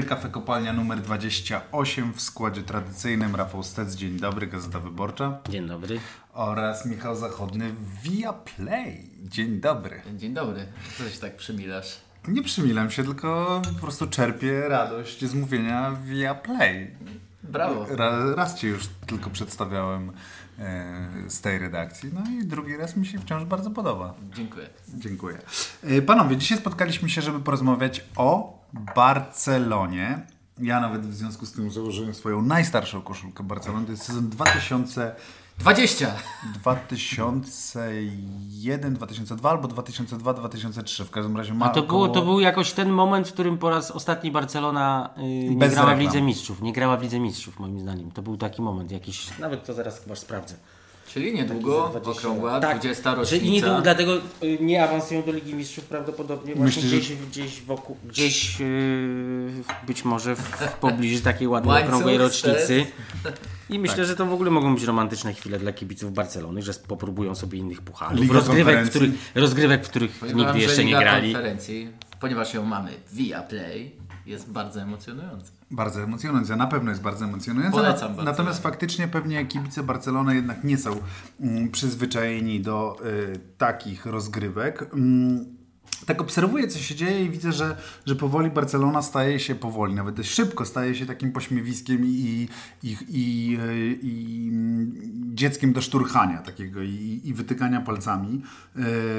Dobry, Kafe Kopalnia numer 28 w składzie tradycyjnym. Rafał Stec, dzień dobry, Gazeta Wyborcza. Dzień dobry. Oraz Michał Zachodny via Play. Dzień dobry. Dzień dobry. Co się tak przymilasz? Nie przymilam się, tylko po prostu czerpię radość z mówienia via Play. Brawo. Ra, raz Cię już tylko przedstawiałem e, z tej redakcji, no i drugi raz mi się wciąż bardzo podoba. Dziękuję. Dziękuję. E, Panowie, dzisiaj spotkaliśmy się, żeby porozmawiać o Barcelonie. Ja nawet w związku z tym założyłem swoją najstarszą koszulkę Barcelony. To jest sezon 2000, 20! 2001, 2002 albo 2002, 2003. W każdym razie ma A to, było, około... to był jakoś ten moment, w którym po raz ostatni Barcelona yy, nie Bez grała w reklam. Lidze Mistrzów. Nie grała w Lidze Mistrzów, moim zdaniem. To był taki moment jakiś. Nawet to zaraz chyba sprawdzę. Czyli niedługo, Taki za 20 okrągła. Tak. 20 Czyli rocznica. nie, dlatego y, nie awansują do Ligi Mistrzów prawdopodobnie właśnie Myślisz, gdzieś, gdzieś wokół, gdzieś yy, być może w, w pobliżu takiej ładnej, okrągłej rocznicy. I myślę, Tak. że to w ogóle mogą być romantyczne chwile dla kibiców Barcelony, że popróbują sobie innych pucharów, Liga rozgrywek, w których, rozgrywek, w których Powiem nigdy wam, jeszcze nie grali. konferencji, ponieważ ją mamy via Play, jest bardzo emocjonująca. Bardzo emocjonująca, na pewno jest bardzo emocjonująca. Polecam. Natomiast faktycznie pewnie kibice Barcelony jednak nie są mm, przyzwyczajeni do y, takich rozgrywek. Mm, tak obserwuję, co się dzieje i widzę, że, że powoli Barcelona staje się powoli, nawet dość szybko staje się takim pośmiewiskiem i, i, i, i mm, dzieckiem do szturchania takiego i, i wytykania palcami.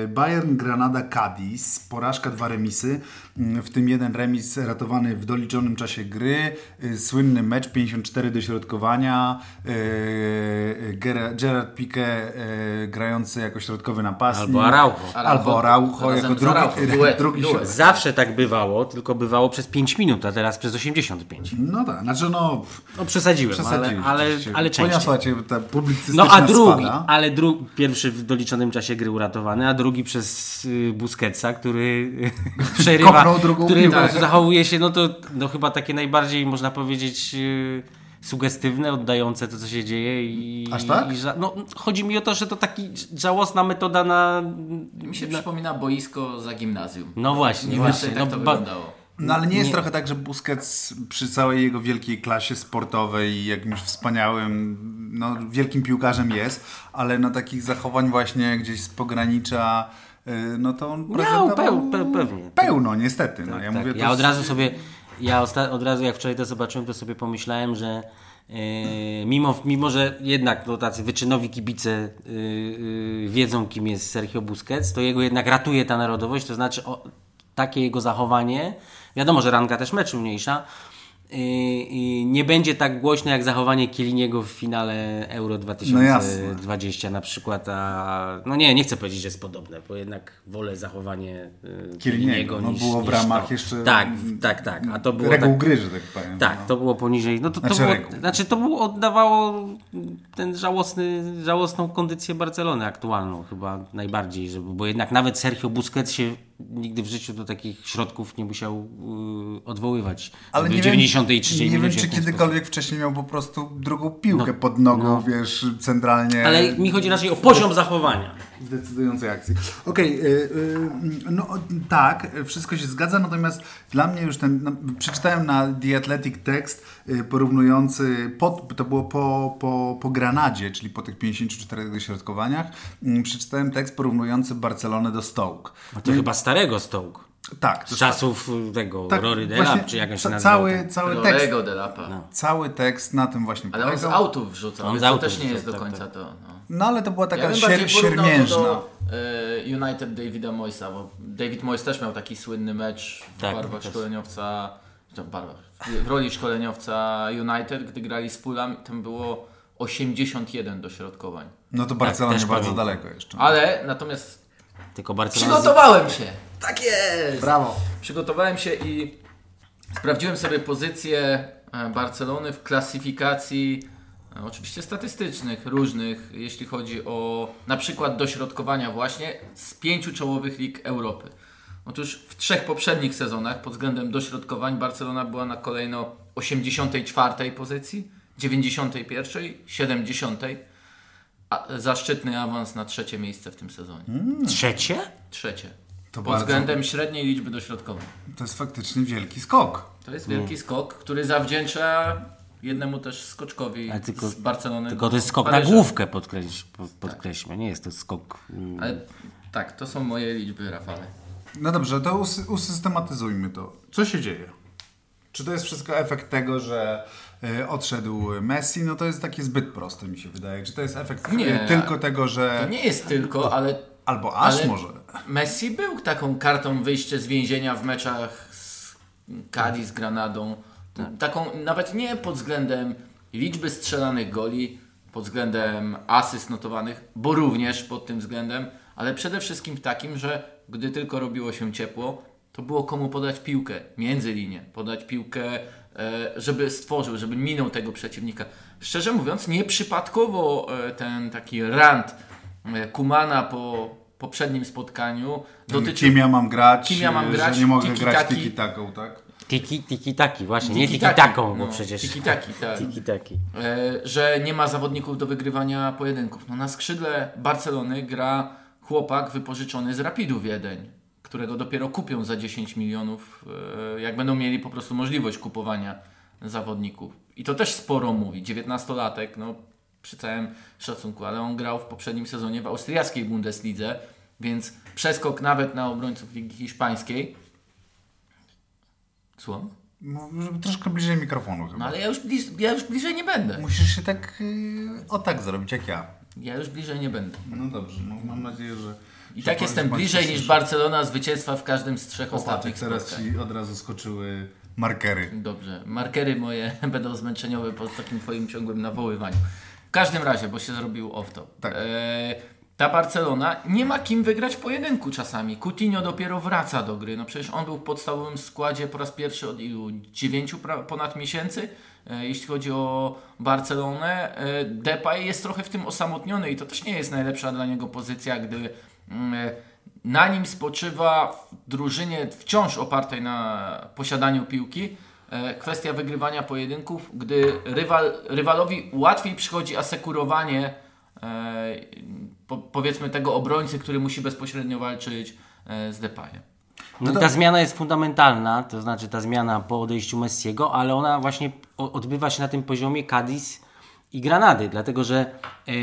Y, Bayern, Granada, Cadiz, porażka, dwa remisy, mm, w tym jeden remis ratowany w doliczonym czasie gry, y, słynny mecz, 54 dośrodkowania, Gera- Gerard Piqué grający jako środkowy napastnik. Albo Araujo. Albo Araujo jako z drugi. Duet, drugi duet. Zawsze tak bywało, tylko bywało przez 5 minut, a teraz przez 85. No tak, znaczy no... No przesadziłem, ale, Przesadziłeś ale, oczywiście. ale częściej. Poniosła cię ta publicystyczna No a drugi, sfera. ale dru, pierwszy w doliczonym czasie gry uratowany, a drugi przez y, Busquetsa, który przerywa, Kopnął drugą który prostu zachowuje się, no to no chyba takie najbardziej można powiedzieć y, sugestywne, oddające to, co się dzieje. I, Aż tak? I, no, chodzi mi o to, że to taki żałosna metoda na... Mi się przypomina boisko za gimnazjum. No właśnie, Nie właśnie. tak no, to ba- wyglądało. No ale nie jest Nie. trochę tak, że Busquets przy całej jego wielkiej klasie sportowej i jakimś wspaniałym, no wielkim piłkarzem jest, ale na takich zachowań właśnie gdzieś z pogranicza, y, no to on Miał, prezentował peł- pe- pewnie. Pełno, niestety. No, ja tak. mówię ja od razu sobie, ja od razu jak wczoraj to zobaczyłem, to sobie pomyślałem, że e, mimo, mimo, że jednak no, tacy wyczynowi kibice e, e, wiedzą, kim jest Sergio Busquets, to jego jednak ratuje ta narodowość, to znaczy o, takie jego zachowanie, wiadomo, że ranka też meczu mniejsza, nie będzie tak głośne jak zachowanie Kieliniego w finale Euro No 2020 na przykład, a no nie, nie chcę powiedzieć, że jest podobne, bo jednak wolę zachowanie e, Kieliniego, no niż, było w ramach to. jeszcze Tak, tak, tak. A to było reguł tak, gry, że tak powiem. tak, no. to było poniżej. No to, to Znaczy było, reguł. znaczy to było, oddawało ten żałosny, żałosną kondycję Barcelony aktualną chyba najbardziej, żeby, bo jednak nawet Sergio Busquets się nigdy w życiu do takich środków nie musiał yy, odwoływać. Ale żeby nie w wiem, 93 nie wiem, czy kiedykolwiek wcześniej miał po prostu drugą piłkę No, pod nogą, no. wiesz, centralnie. sposób. Ale mi chodzi raczej o poziom zachowania. W decydującej akcji. Okej, y, y, no tak, wszystko się zgadza, natomiast dla mnie już ten, no, przeczytałem na The Athletic tekst y, porównujący, po, to było po, po, po Granadzie, czyli po tych 54 dośrodkowaniach, y, przeczytałem tekst porównujący Barcelonę do Stoke. No to chyba starego Stołk. Tak, Z czasów tego tak, Rory Delap, czy jak on się. Cały, ten- cały tekst, Lorego de Lapa. No. cały tekst na tym właśnie Ale on z polegał. autów wrzucał, On z to autów też nie wrzucał, jest do tak, końca tak. to. No. No ale to była taka Ja sier, siermiężna. do e, United Davida Moysa, bo David Moyes też miał taki słynny mecz w Tak, barwach szkoleniowca, w barwach, w, w roli szkoleniowca United, gdy grali z Fulham, tam było 81 dośrodkowań. No to Barcelonie też bardzo pamiętam. daleko jeszcze. Ale natomiast Tylko Barcelona... przygotowałem się! Tak jest! Brawo. Przygotowałem się i sprawdziłem sobie pozycję e, Barcelony w klasyfikacji oczywiście statystycznych, różnych, jeśli chodzi o na przykład dośrodkowania właśnie z pięciu czołowych lig Europy. Otóż w trzech poprzednich sezonach pod względem dośrodkowań Barcelona była na kolejno 84 pozycji, 91, 70, a zaszczytny awans na trzecie miejsce w tym sezonie. Trzecie? Trzecie. To pod bardzo- względem średniej liczby dośrodkowań. To jest faktycznie wielki skok. To jest wielki skok, który zawdzięcza jednemu też skoczkowi tylko- z Barcelony. Tylko to jest skok na Paryża. główkę, podkreś, pod- podkreślmy. Nie jest to skok... mm, Ale tak, to są moje liczby, Rafale. No dobrze, to usy- usystematyzujmy to. Co się dzieje? Czy to jest wszystko efekt tego, że y, odszedł Messi? No to jest takie zbyt proste, mi się wydaje. Czy to jest efekt y, Nie. tylko tego, że... To nie jest tylko, ale Albo aż ale może. Messi był taką kartą wyjścia z więzienia w meczach z Cadiz, Granadą. Taką nawet nie pod względem liczby strzelanych goli, pod względem asyst notowanych, bo również pod tym względem, ale przede wszystkim takim, że gdy tylko robiło się ciepło, to było komu podać piłkę między linie, podać piłkę, e, żeby stworzył, żeby minął tego przeciwnika. Szczerze mówiąc, nieprzypadkowo e, ten taki rant e, Kumana po poprzednim spotkaniu dotyczył Kim ja mam grać, Kim ja mam grać, że nie mogę grać tiki-taką, tak? Tiki, tiki taki, właśnie. Nie tiki taką, bo no, przecież... tiki-taki, tak. Tiki taki. e, że nie ma zawodników do wygrywania pojedynków. No na skrzydle Barcelony gra chłopak wypożyczony z Rapidu Wiedeń, którego dopiero kupią za 10 milionów, e, jak będą mieli po prostu możliwość kupowania zawodników. I to też sporo mówi. 19-latek, no przy całym szacunku, ale on grał w poprzednim sezonie w austriackiej Bundeslidze, więc przeskok nawet na obrońców Ligi Hiszpańskiej. Słucham? No, żeby troszkę bliżej mikrofonu chyba. No ale ja już, bliż, ja już bliżej nie będę. Musisz się tak y, o tak zrobić, jak ja. Ja już bliżej nie będę. No dobrze, no, mam nadzieję, że... I że tak jestem bliżej niż. Barcelona zwycięstwa w każdym z trzech Popatrz, ostatnich teraz spotkań. ci od razu skoczyły markery. Dobrze. Markery moje będą zmęczeniowe po takim twoim ciągłym nawoływaniu. W każdym razie, bo się zrobił off-top. Tak. E, ta Barcelona nie ma kim wygrać pojedynku czasami. Coutinho dopiero wraca do gry. No przecież on był w podstawowym składzie po raz pierwszy od ilu? Dziewięciu pra- ponad miesięcy. E, jeśli chodzi o Barcelonę. E, Depay jest trochę w tym osamotniony i to też nie jest najlepsza dla niego pozycja, gdy mm, e, na nim spoczywa w drużynie wciąż opartej na posiadaniu piłki kwestia wygrywania pojedynków, gdy rywal, rywalowi łatwiej przychodzi asekurowanie po, powiedzmy tego obrońcy, który musi bezpośrednio walczyć e, z Depayem. No i ta zmiana jest fundamentalna, to znaczy ta zmiana po odejściu Messiego, ale ona właśnie odbywa się na tym poziomie Cadiz i Granady, dlatego że e, e,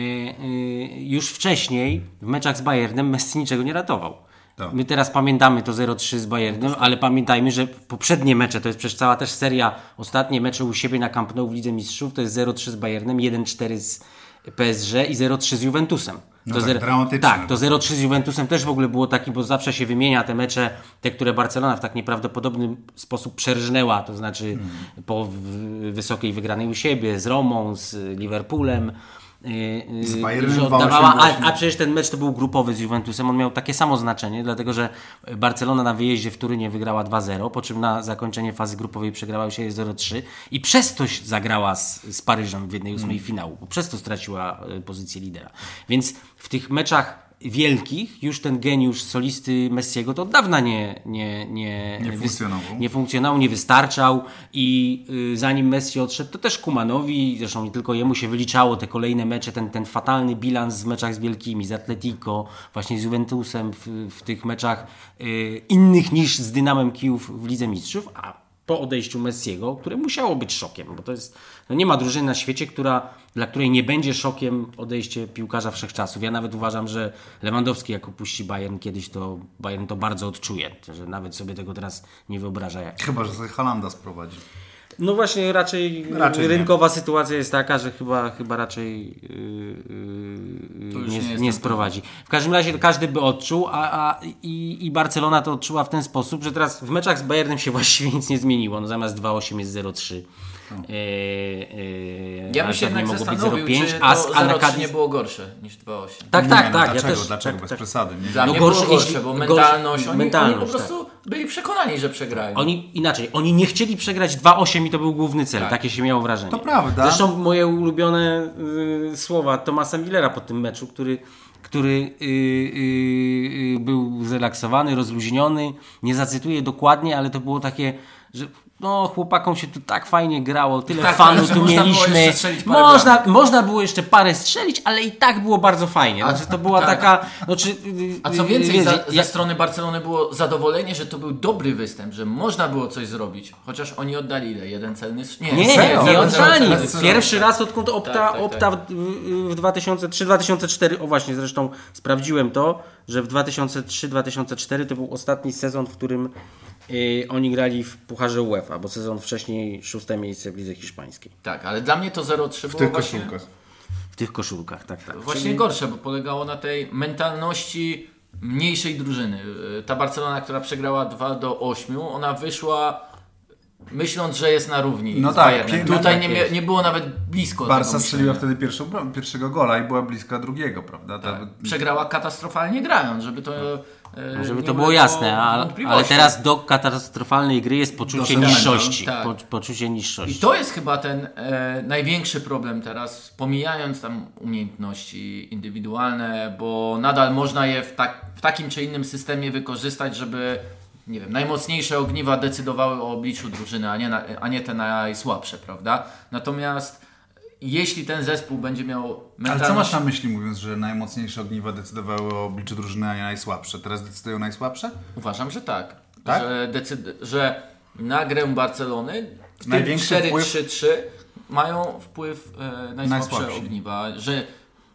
już wcześniej w meczach z Bayernem Messi niczego nie ratował. Tak. My teraz pamiętamy to 0-3 z Bayernem, ale pamiętajmy, że poprzednie mecze, to jest przecież cała też seria, ostatnie mecze u siebie na Camp Nou w Lidze Mistrzów, to jest 0-3 z Bayernem, 1-4 z PSG i 0-3 z Juventusem. No to tak, zero- dramatyczne. tak, to 0-3 z Juventusem też w ogóle było taki, bo zawsze się wymienia te mecze, te, które Barcelona w tak nieprawdopodobny sposób przerżnęła, to znaczy Hmm. po wysokiej wygranej u siebie, z Romą, z Liverpoolem. Z Bayernem że 2-8 oddawała, a, a przecież ten mecz to był grupowy z Juventusem, on miał takie samo znaczenie, dlatego że Barcelona na wyjeździe w Turynie wygrała 2-0, po czym na zakończenie fazy grupowej przegrała już 0-3 i przez to zagrała z, z Paryżem w jednej ósmej Mm. finału, bo przez to straciła e, pozycję lidera. Więc w tych meczach wielkich już ten geniusz solisty Messiego to od dawna nie, nie, nie, Nie funkcjonował. nie funkcjonował, nie wystarczał i y, zanim Messi odszedł, to też Kumanowi, zresztą nie tylko jemu się wyliczało te kolejne mecze, ten, ten fatalny bilans w meczach z wielkimi, z Atletico, właśnie z Juventusem w, w tych meczach y, innych niż z Dynamem Kijów w Lidze Mistrzów, a po odejściu Messiego, które musiało być szokiem, bo to jest, no nie ma drużyny na świecie, która, dla której nie będzie szokiem odejście piłkarza wszechczasów. Ja nawet uważam, że Lewandowski jak opuści Bayern kiedyś, to Bayern to bardzo odczuje, że nawet sobie tego teraz nie wyobraża jak. Chyba, że sobie Halanda sprowadzi. No właśnie raczej, Raczej nie. rynkowa sytuacja jest taka, że chyba, chyba raczej yy, yy, nie, nie nie, sprowadzi. W każdym razie każdy by odczuł, a, a i, i Barcelona to odczuła w ten sposób, że teraz w meczach z Bayernem się właściwie nic nie zmieniło. No zamiast 2-8 jest 0-3. Yy, yy, Ja bym się jednak mogło być zastanowił, 0-5, czy a, to a na 0-3 Cadiz... nie było gorsze niż 2-8. Tak, Nie, tak, no, tak. ja Dlaczego? też, dlaczego? tak, Bez tak. przesady. Nie? Dla No mnie gorsze, było gorsze, jeśli- bo gorsze- mentalność, oni, mentalność, oni po tak. prostu byli przekonani, że przegrają. Oni inaczej, oni nie chcieli przegrać 2-8 i to był główny cel. Tak. Takie się miało wrażenie. To prawda. Zresztą moje ulubione y, słowa Tomasa Millera po tym meczu, który, który y, y, y, był zrelaksowany, rozluźniony. Nie zacytuję dokładnie, ale to było takie że no chłopakom się tu tak fajnie grało, tyle Tak, fanów że tu można mieliśmy. Można, można było jeszcze parę strzelić, ale i tak było bardzo fajnie. Znaczy to była tak. taka. Znaczy, A co więcej, wiecie, za, ja- ze strony Barcelony było zadowolenie, że to był dobry występ, że można było coś zrobić. Chociaż oni oddali ile? Jeden celny Nie, nie, nie oddali. Pierwszy raz odkąd Opta, Tak, tak, Opta w, w 2003-2004, o właśnie zresztą sprawdziłem to, że w 2003-2004 to był ostatni sezon, w którym y, oni grali w Pucharze UEFA, bo sezon wcześniej szóste miejsce w lidze hiszpańskiej. Tak, ale dla mnie to 0-3 W było tych właśnie, koszulkach. W tych koszulkach, tak, tak. właśnie gorsze, bo polegało na tej mentalności mniejszej drużyny. Ta Barcelona, która przegrała 2 do 8, ona wyszła myśląc, że jest na równi No tak, Tutaj tak nie, nie było nawet blisko Barca tego strzeliła wtedy pierwszą, pierwszego gola i była bliska drugiego, prawda? Ta, Przegrała katastrofalnie grając, żeby to e, Żeby to było jasne, a, ale teraz do katastrofalnej gry jest poczucie niższości. tak. Po, poczucie niższości. I to jest chyba ten e, największy problem teraz, pomijając tam umiejętności indywidualne, bo nadal można je w, tak, w takim czy innym systemie wykorzystać, żeby nie wiem, najmocniejsze ogniwa decydowały o obliczu drużyny, a nie, na, a nie te najsłabsze, prawda? Natomiast jeśli ten zespół będzie miał Ale mentalność... co masz na myśli mówiąc, że najmocniejsze ogniwa decydowały o obliczu drużyny, a nie najsłabsze? Teraz decydują najsłabsze? Uważam, że tak. Tak? Że, decyd- że na grę Barcelony w tym Największy 4-3-3 mają wpływ e, najsłabsze Najsłabsi. ogniwa. Że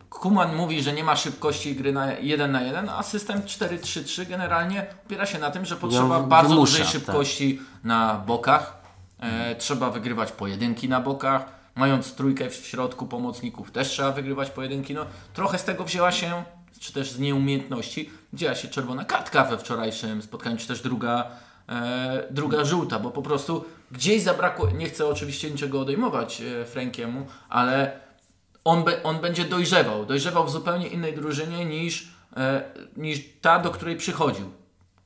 Kuman mówi, że nie ma szybkości gry na 1 na 1, a system 4-3-3 generalnie opiera się na tym, że potrzeba wy- bardzo wymusza, dużej tak. szybkości na bokach. E, trzeba wygrywać pojedynki na bokach. Mając trójkę w środku pomocników też trzeba wygrywać pojedynki. No, trochę z tego wzięła się, czy też z nieumiejętności, wzięła się czerwona kartka we wczorajszym spotkaniu, czy też druga, e, druga żółta, bo po prostu gdzieś zabrakło, nie chcę oczywiście niczego odejmować e, Frankiemu, ale on, be, on będzie dojrzewał. Dojrzewał w zupełnie innej drużynie niż, e, niż ta, do której przychodził,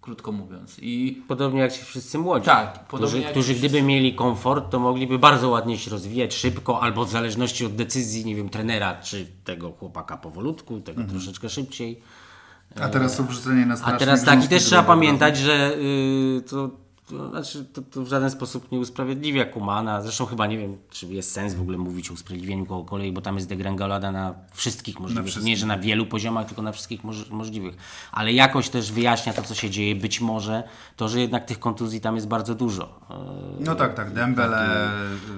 krótko mówiąc. I Podobnie jak ci wszyscy młodzi. Tak, którzy, którzy ci gdyby mieli komfort, to mogliby bardzo ładnie się rozwijać szybko, albo w zależności od decyzji, nie wiem, trenera, czy tego chłopaka powolutku, tego Mhm. troszeczkę szybciej. A teraz to wrzucenie na A teraz taki grząski też trzeba pamiętać, że yy, to, to, znaczy, to, to w żaden sposób nie usprawiedliwia Kumana. Zresztą chyba nie wiem, czy jest sens w ogóle mówić o usprawiedliwieniu kogokolwiek, bo tam jest degrengolada na wszystkich możliwych. wszystkich. Nie, że na wielu poziomach, tylko na wszystkich moż, możliwych. Ale jakoś też wyjaśnia to, co się dzieje. Być może to, że jednak tych kontuzji tam jest bardzo dużo. Yy, No tak, tak. Dembele,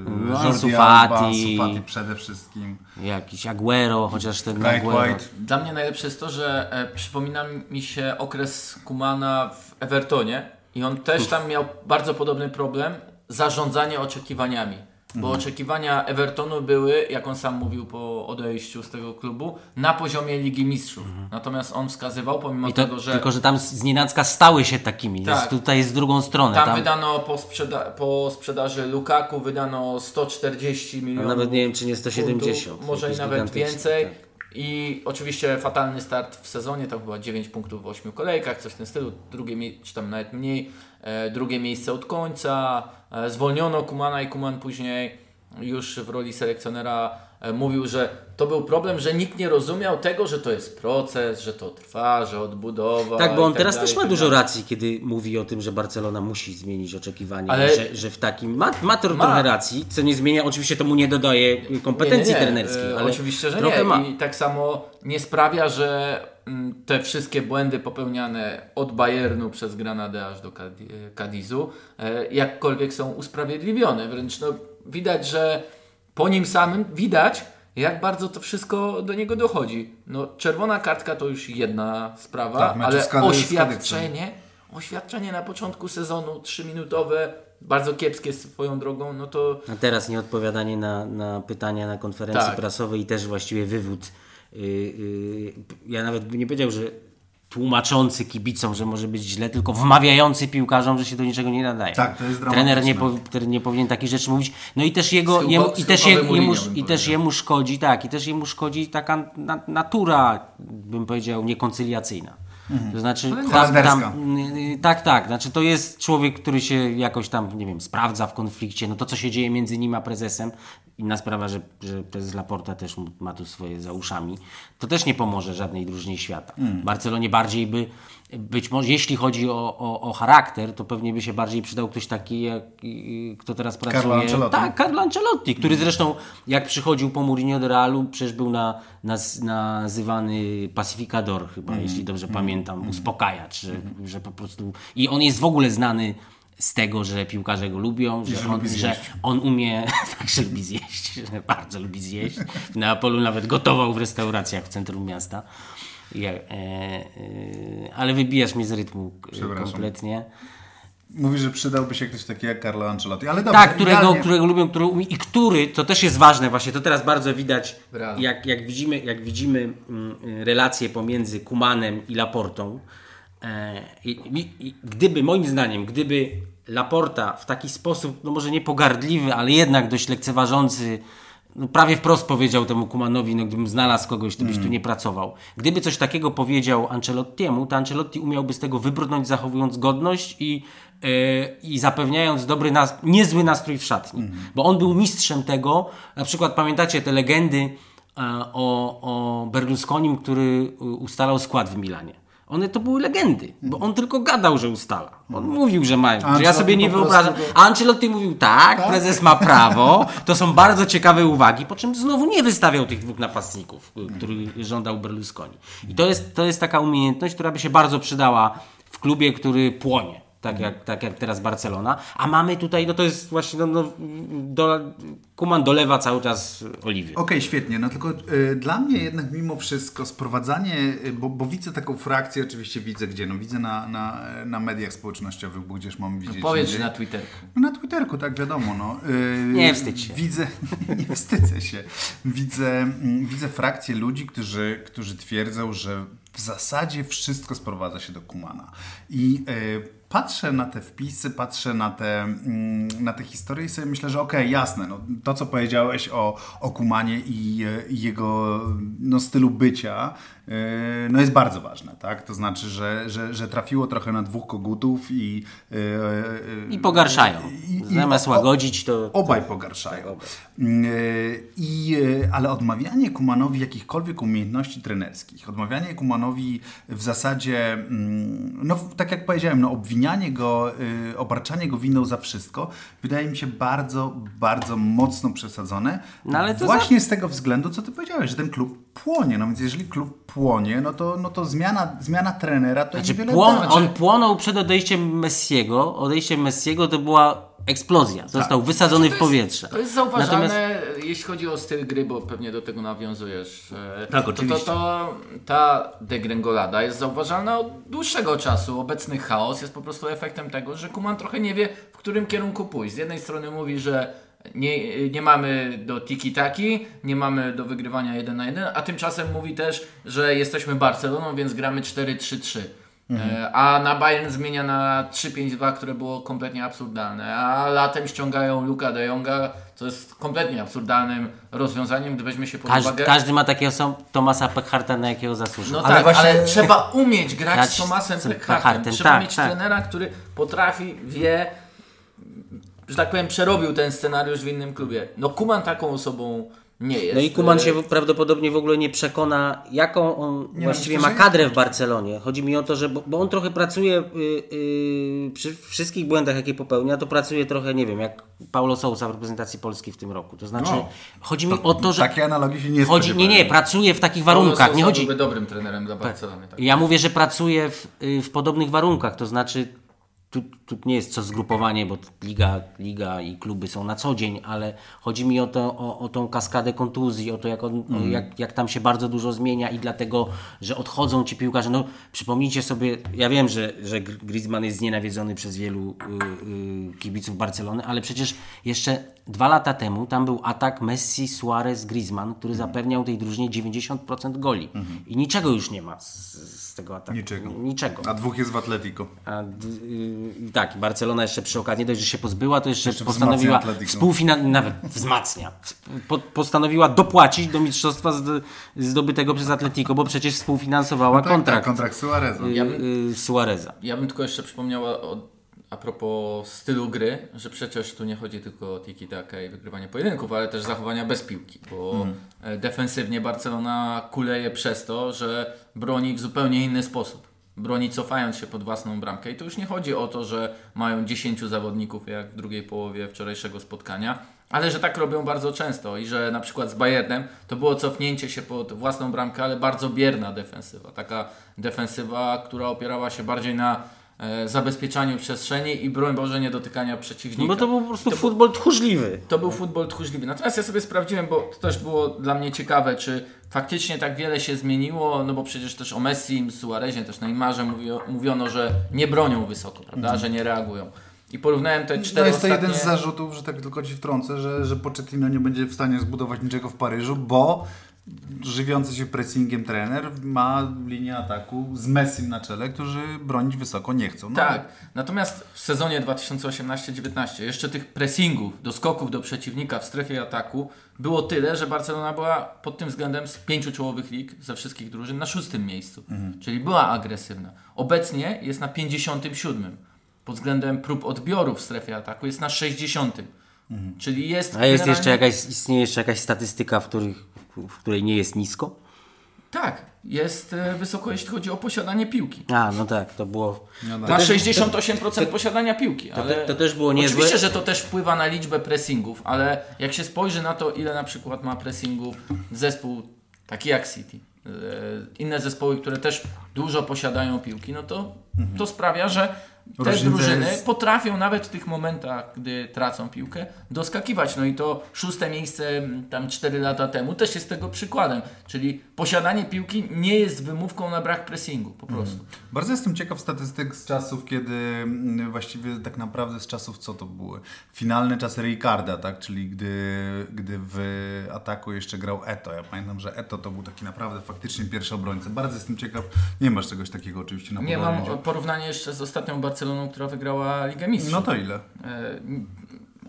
No, Jordi Ansu Alba, Fati. Ansu Fati przede wszystkim. Jakiś Aguero, chociaż ten Bright Aguero. White. Dla mnie najlepsze jest to, że e, przypomina mi się okres Kumana w Evertonie i on też tam miał bardzo podobny problem zarządzanie oczekiwaniami. Bo Mhm. oczekiwania Evertonu były, jak on sam mówił po odejściu z tego klubu, na poziomie Ligi Mistrzów. Natomiast on wskazywał, pomimo Mhm. To, tego, że Tylko, że tam z nienacka stały się takimi. Tak. Jest, tutaj jest z drugą stronę. tam, Tam, wydano po, sprzeda- po sprzedaży Lukaku wydano 140 a milionów. nawet nie wiem, czy nie 170. Funtów, może i nawet więcej. tak. I oczywiście fatalny start w sezonie, to chyba 9 punktów w 8 kolejkach, coś w tym stylu, drugie, czy tam nawet mniej, e, drugie miejsce od końca, e, zwolniono Kumana i Kuman później już w roli selekcjonera mówił, że to był problem, że nikt nie rozumiał tego, że to jest proces, że to trwa, że odbudowa. Tak, bo on tak teraz dalej, też ma tak dużo racji, kiedy mówi o tym, że Barcelona musi zmienić oczekiwania, Ale- że, że w takim. Ma, ma, tro- Ma. trochę racji, co nie zmienia, oczywiście to mu nie dodaje kompetencji Nie, nie, nie. trenerskich, E, ale Oczywiście, że trochę nie. ma. I tak samo nie sprawia, że mm, te wszystkie błędy popełniane od Bayernu przez Granadę aż do e, Cadizu e, jakkolwiek są usprawiedliwione. Wręcz no, widać, że po nim samym widać, jak bardzo to wszystko do niego dochodzi. No, czerwona kartka to już jedna sprawa, Tak, ale oświadczenie, oświadczenie na początku sezonu, trzyminutowe, bardzo kiepskie swoją drogą, no to A teraz nieodpowiadanie na, na pytania na konferencji Tak. prasowej i też właściwie wywód. Yy, yy, ja nawet bym nie powiedział, że tłumaczący kibicom, że może być źle, tylko wmawiający piłkarzom, że się do niczego nie nadaje. Tak, to jest Trener nie, dramatyczne. po, nie powinien takich rzeczy mówić. No i też jego, jemu, i też, je, jemu, i też jemu szkodzi, tak, i też jemu szkodzi taka na, natura, bym powiedział, niekoncyliacyjna. To znaczy, tam, tam, y, tak, tak. Znaczy, to jest człowiek, który się jakoś tam, nie wiem, sprawdza w konflikcie. No to, co się dzieje między nim a prezesem, inna sprawa, że, że prezes Laporta też ma tu swoje za uszami, to też nie pomoże żadnej drużynie świata. Barcelonie bardziej by być może, jeśli chodzi o, o, o charakter, to pewnie by się bardziej przydał ktoś taki, jak, kto teraz pracuje. Carlo Ancelotti. Tak, Carlo Ancelotti, który zresztą jak przychodził po Mourinho do Realu, przecież był na, naz, nazywany pacyfikador chyba, Mm. jeśli dobrze pamiętam, uspokajacz, że, że po prostu... I on jest w ogóle znany z tego, że piłkarze go lubią, że, że on, że on umie, tak, że lubi zjeść, że bardzo lubi zjeść. W Neapolu nawet gotował w restauracjach w centrum miasta. Ja, e, e, ale wybijasz mnie z rytmu kompletnie. Mówi, że przydałby się ktoś taki jak Carlo Ancelotti, ale dobrze. Tak, którego, idealnie- którego lubią, który umie, i który, to też jest ważne właśnie, to teraz bardzo widać, Brawo. jak, jak widzimy, jak widzimy mm, relacje pomiędzy Kumanem i Laportą. E, i, I gdyby, moim zdaniem, gdyby Laporta w taki sposób, no może nie pogardliwy, ale jednak dość lekceważący, no prawie wprost powiedział temu Kumanowi, no gdybym znalazł kogoś, to byś tu nie pracował. Gdyby coś takiego powiedział Ancelottiemu, to Ancelotti umiałby z tego wybrnąć, zachowując godność i, yy, i zapewniając dobry, nas, niezły nastrój w szatni. Bo on był mistrzem tego, na przykład pamiętacie te legendy e, o, o Berlusconim, który e, ustalał skład w Milanie. One to były legendy, bo on tylko gadał, że ustala. On mówił, że mają, że ja sobie nie wyobrażam. A Ancelotti mówił tak, prezes ma prawo, to są bardzo ciekawe uwagi, po czym znowu nie wystawiał tych dwóch napastników, y, których żądał Berlusconi. I to jest, to jest taka umiejętność, która by się bardzo przydała w klubie, który płonie. Tak jak, tak jak teraz Barcelona. A mamy tutaj, no to jest właśnie, no, no, do, Kuman dolewa cały czas oliwy. Okej, świetnie. No tylko y, dla mnie jednak mimo wszystko sprowadzanie, y, bo, bo widzę taką frakcję, oczywiście widzę gdzie, no widzę na, na, na mediach społecznościowych, bo gdzieś mam widzieć. Powiedz indziej. na Twitterku. No na Twitterku, tak wiadomo. No. Yy, Nie wstydź się. Widzę, nie wstydzę się. Widzę, mm, widzę frakcję ludzi, którzy, którzy twierdzą, że w zasadzie wszystko sprowadza się do Kumana. I yy, patrzę na te wpisy, patrzę na te, mm, na te historie i sobie myślę, że okej, jasne, no, to co powiedziałeś o, o Kumanie i, e, i jego no, stylu bycia, no jest bardzo ważne, tak? To znaczy, że, że, że trafiło trochę na dwóch kogutów i... yy, yy, I pogarszają. i- i Zamiast o- łagodzić, to... Obaj pogarszają. Mm, e, I, e, ale odmawianie Kumanowi jakichkolwiek umiejętności trenerskich, odmawianie Kumanowi w zasadzie, mm, no tak jak powiedziałem, no, obwinianie go, obarczanie go winą za wszystko, wydaje mi się bardzo, bardzo mocno przesadzone. No, ale to Właśnie z tego względu, co ty powiedziałeś, że ten klub płonie. No więc jeżeli klub płonie, no to, no to zmiana, zmiana trenera to Znaczy, niewiele płon, da. on płonął przed odejściem Messiego. Odejściem Messiego to była eksplozja. Został wysadzony w powietrze. To jest zauważalne, Natomiast- jeśli chodzi o styl gry, bo pewnie do tego nawiązujesz. e, Tak, to, oczywiście. To, to, ta degrengolada jest zauważalna od dłuższego czasu. Obecny chaos jest po prostu efektem tego, że Kuman trochę nie wie, w którym kierunku pójść. Z jednej strony mówi, że nie, nie mamy do tiki-taki, nie mamy do wygrywania 1 na 1, a tymczasem mówi też, że jesteśmy Barceloną, więc gramy 4-3-3. E, A na Bayern zmienia na 3-5-2, które było kompletnie absurdalne. A latem ściągają Luka de Jonga, co jest kompletnie absurdalnym rozwiązaniem, gdy weźmie się pod Każdy, uwagę. każdy ma takiego sam Tomasa Pekharta, na jakiego zasłużył. No Ale tak, właśnie- ale trzeba umieć grać Grać z Tomasem z Trzeba tak, mieć tak. trenera, który potrafi, wie, że tak powiem, przerobił ten scenariusz w innym klubie. No Kuman taką osobą nie jest. No i Kuman się prawdopodobnie w ogóle nie przekona, jaką on Nie, właściwie myślę, ma kadrę w Barcelonie. Chodzi mi o to, że bo, bo on trochę pracuje y, y, przy wszystkich błędach, jakie popełnia, to pracuje trochę, nie wiem, jak Paulo Sousa w reprezentacji Polski w tym roku. To znaczy, No. chodzi mi o to, że Takie analogii się nie chodzi, nie, nie, pracuje w takich Paulo warunkach. Nie Sousa chodzi, byłby dobrym trenerem dla Barcelony. Tak. ja mówię, że pracuję w, y, w podobnych warunkach, to znaczy tu, tu nie jest co zgrupowanie, bo liga, liga i kluby są na co dzień, ale chodzi mi o, to, o, o tą kaskadę kontuzji, o to jak, on, o jak, jak tam się bardzo dużo zmienia i dlatego, że odchodzą ci piłkarze. No przypomnijcie sobie, ja wiem, że, że Gr- Griezmann jest znienawidzony przez wielu y, y, kibiców Barcelony, ale przecież jeszcze dwa lata temu tam był atak Messi, Suarez, Griezmann, który zapewniał tej drużynie 90% goli. I niczego już nie ma z, z tego ataku. Niczego. Niczego. A dwóch jest w Atletico. A, d- y, tak, Barcelona jeszcze przy okazji, nie dość, że się pozbyła, to jeszcze, Jeszcze postanowiła, wzmacnia Atletico. współfina- nawet wzmacnia, po, postanowiła dopłacić do mistrzostwa zd- zdobytego przez Atletico, bo przecież współfinansowała Tak, kontrakt tak, kontrakt Suareza. y, y, Suareza. Ja bym tylko jeszcze przypomniała o, a propos stylu gry, że przecież tu nie chodzi tylko o tiki-taka i wygrywanie pojedynków, ale też zachowania bez piłki, bo e, defensywnie Barcelona kuleje przez to, że broni w zupełnie inny sposób. broni cofając się pod własną bramkę. I to już nie chodzi o to, że mają 10 zawodników jak w drugiej połowie wczorajszego spotkania, ale że tak robią bardzo często i że na przykład z Bayernem to było cofnięcie się pod własną bramkę, ale bardzo bierna defensywa. Taka defensywa, która opierała się bardziej na zabezpieczaniu przestrzeni i broń Boże nie dotykania przeciwnika. No bo to był po prostu futbol tchórzliwy. To był futbol tchórzliwy. Natomiast ja sobie sprawdziłem, bo to też było dla mnie ciekawe, czy faktycznie tak wiele się zmieniło, no bo przecież też o Messi, Suarezie, też Neymarze mówio, mówiono, że nie bronią wysoko, prawda, że nie reagują. I porównałem te To cztery jest to ostatnie... jeden z zarzutów, że tak tylko ci wtrącę, że, że Pochettino nie będzie w stanie zbudować niczego w Paryżu, bo żywiący się pressingiem trener ma linię ataku z Messim na czele, którzy bronić wysoko nie chcą. No, Tak, natomiast w sezonie 2018-19 jeszcze tych pressingów, doskoków do przeciwnika w strefie ataku było tyle, że Barcelona była pod tym względem z pięciu czołowych lig ze wszystkich drużyn na szóstym miejscu. Czyli była agresywna. Obecnie jest na 57. Pod względem prób odbioru w strefie ataku jest na 60. Czyli jest. A jest generalnie- jeszcze jakaś, istnieje jeszcze jakaś statystyka, w, których, w której nie jest nisko? Tak, jest e, wysoko, jeśli chodzi o posiadanie piłki. A, no tak, to było... No tak. Ma 68% posiadania piłki. Ale to też było niezłe. Oczywiście, że to też wpływa na liczbę pressingów, ale jak się spojrzy na to, ile na przykład ma pressingów zespół taki jak City, e, inne zespoły, które też dużo posiadają piłki, no to to sprawia, że te drużyny jest- potrafią nawet w tych momentach, gdy tracą piłkę, doskakiwać. No i to szóste miejsce tam 4 lata temu też jest tego przykładem. Czyli posiadanie piłki nie jest wymówką na brak pressingu, po prostu. Bardzo jestem ciekaw statystyk z czasów, kiedy mm, właściwie tak naprawdę z czasów, co to były? Finalne czasy Ricarda, tak? Czyli gdy, gdy w ataku jeszcze grał Eto. Ja pamiętam, że Eto to był taki naprawdę faktycznie pierwszy obrońca. Bardzo jestem ciekaw. Nie masz czegoś takiego oczywiście na Nie mam porównanie jeszcze z ostatnią Barceloną, która wygrała Ligę Mistrzów. No to ile? E,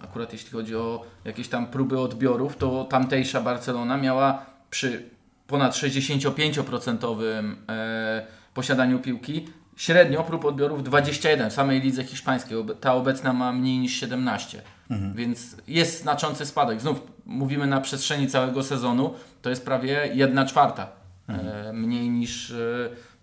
Akurat jeśli chodzi o jakieś tam próby odbiorów, to tamtejsza Barcelona miała przy ponad 65% e, posiadaniu piłki średnio prób odbiorów 21 w samej lidze hiszpańskiej. Ta obecna ma mniej niż 17. Więc jest znaczący spadek. Znów mówimy na przestrzeni całego sezonu, to jest prawie 1 czwarta. E, mniej niż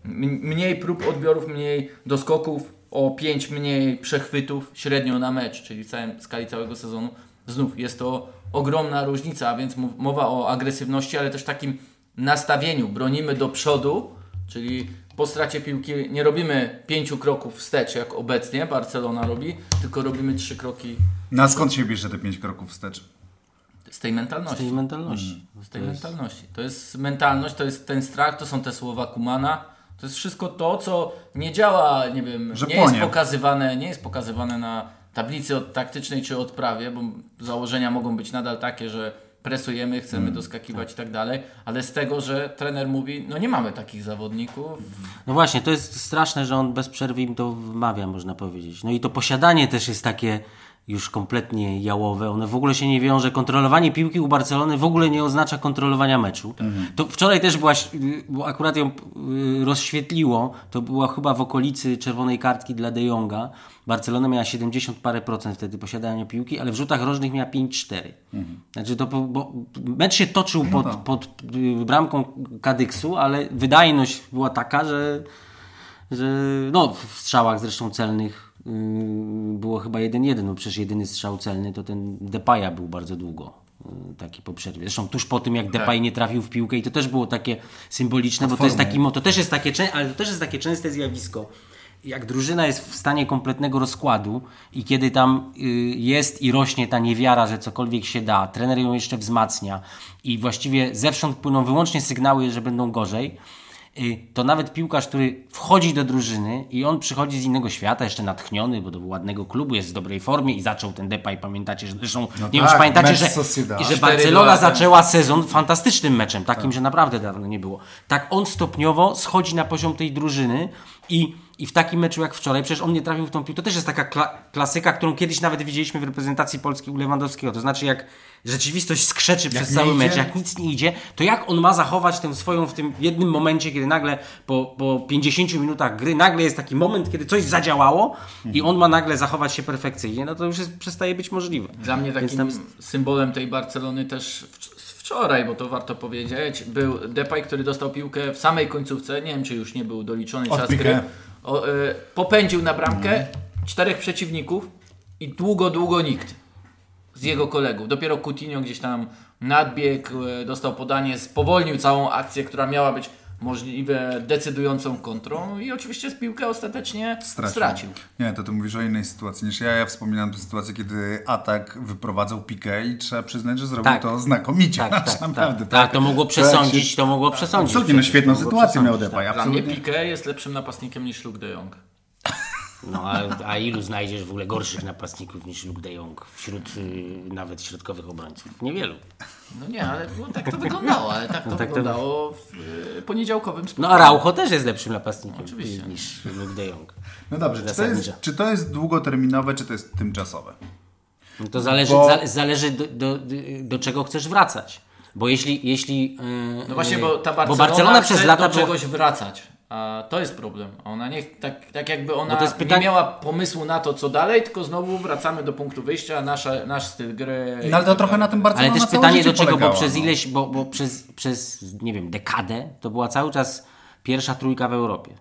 mniej prób odbiorów, mniej doskoków, o 5 mniej przechwytów średnio na mecz, czyli w całym, skali całego sezonu. Znów jest to ogromna różnica, a więc mowa o agresywności, ale też takim nastawieniu. Bronimy do przodu, czyli po stracie piłki nie robimy pięciu kroków wstecz, jak obecnie Barcelona robi, tylko robimy trzy kroki Na No skąd się bierze te pięć kroków wstecz? z tej mentalności. Z tej mentalności. Z tej mentalności. To jest mentalność, to jest ten strach, to są te słowa Kumana. To jest wszystko to, co nie działa, nie wiem, Że nie jest pokazywane, nie jest pokazywane na tablicy od taktycznej czy odprawie, bo założenia mogą być nadal takie, że presujemy, chcemy Mm, doskakiwać i tak dalej, ale z tego, że trener mówi, no nie mamy takich zawodników, No właśnie, to jest straszne, że on bez przerwy im to wmawia, można powiedzieć. No i to posiadanie też jest takie już kompletnie jałowe. One w ogóle się nie wiąże. Kontrolowanie piłki u Barcelony w ogóle nie oznacza kontrolowania meczu. To wczoraj też byłaś, y, bo akurat ją y, rozświetliło, to była chyba w okolicy czerwonej kartki dla De Jonga. Barcelona miała 70 parę procent wtedy posiadania piłki, ale w rzutach rożnych miała 5-4. Znaczy to, bo mecz się toczył pod, pod y, bramką Kadyksu, ale wydajność była taka, że że no w strzałach zresztą celnych było chyba 1-1, no przecież jedyny strzał celny to ten Depaya był bardzo długo yy, taki po przerwie. Zresztą tuż po tym jak Depay nie trafił w piłkę i to też było takie symboliczne, bo to jest taki, to też jest takie, ale to też jest takie częste zjawisko. Jak drużyna jest w stanie kompletnego rozkładu i kiedy tam y, jest i rośnie ta niewiara, że cokolwiek się da, trener ją jeszcze wzmacnia i właściwie zewsząd płyną wyłącznie sygnały, że będą gorzej, y, to nawet piłkarz, który wchodzi do drużyny i on przychodzi z innego świata, jeszcze natchniony, bo do ładnego klubu, jest w dobrej formie i zaczął ten Depay, pamiętacie, że zresztą, nie wiem tak, czy pamiętacie, mecz że, że Barcelona zaczęła sezon fantastycznym meczem, takim, że naprawdę dawno nie było. Tak on stopniowo schodzi na poziom tej drużyny i, i w takim meczu jak wczoraj, przecież on nie trafił w tą piłkę, to też jest taka kla klasyka, którą kiedyś nawet widzieliśmy w reprezentacji Polski u Lewandowskiego, to znaczy jak rzeczywistość skrzeczy przez cały idzie? mecz, jak nic nie idzie, to jak on ma zachować tę swoją w tym jednym momencie, kiedy nagle po, po 50 minutach gry, nagle jest taki moment, kiedy coś zadziałało i on ma nagle zachować się perfekcyjnie, no to już jest, przestaje być możliwe. Dla mnie takim tam- symbolem tej Barcelony też w, wczoraj, bo to warto powiedzieć, był Depay, który dostał piłkę w samej końcówce, nie wiem czy już nie był doliczony Od czas gry, o, y, popędził na bramkę czterech przeciwników i długo, długo nikt z jego kolegów. Dopiero Coutinho gdzieś tam nadbiegł, y, dostał podanie, spowolnił całą akcję, która miała być możliwie decydującą kontrą i oczywiście z piłkę ostatecznie stracił. Nie, to ty mówisz o innej sytuacji niż ja. Ja wspominam tę sytuację, kiedy atak wyprowadzał pikę i trzeba przyznać, że zrobił Tak. to znakomicie. Tak, tak, Naprawdę. tak, tak. to mogło przesądzić, to mogło przesądzić. Absolutnie, no świetną sytuację miał Depay. tak. Dla mnie. Piqué jest lepszym napastnikiem niż Luke de Jong. No, a, a ilu znajdziesz w ogóle gorszych napastników niż Luke de Jong wśród y, nawet środkowych obrońców? Niewielu. No nie, ale no, tak to wyglądało, ale tak to tak to- wyglądało w y, poniedziałkowym No spotkaniu. Araujo też jest lepszym napastnikiem Oczywiście. niż Luke de Jong. No dobrze, czy to, jest, czy to jest długoterminowe, czy to jest tymczasowe? No to zależy, Bo- za, zależy do, do, do czego chcesz wracać. Bo jeśli... jeśli yy, No właśnie, bo ta bo Barcelona, Barcelona chce przez lata do czegoś wracać. A to jest problem. Ona nie, tak, tak jakby ona Bo to jest pytanie- nie miała pomysłu na to, co dalej, tylko znowu wracamy do punktu wyjścia, nasza, nasz styl gry. No ale to trochę na tym Barcelona Ale też pytanie do czego, bo przez no. ileś, bo, bo przez, przez, nie wiem, dekadę to była cały czas pierwsza trójka w Europie.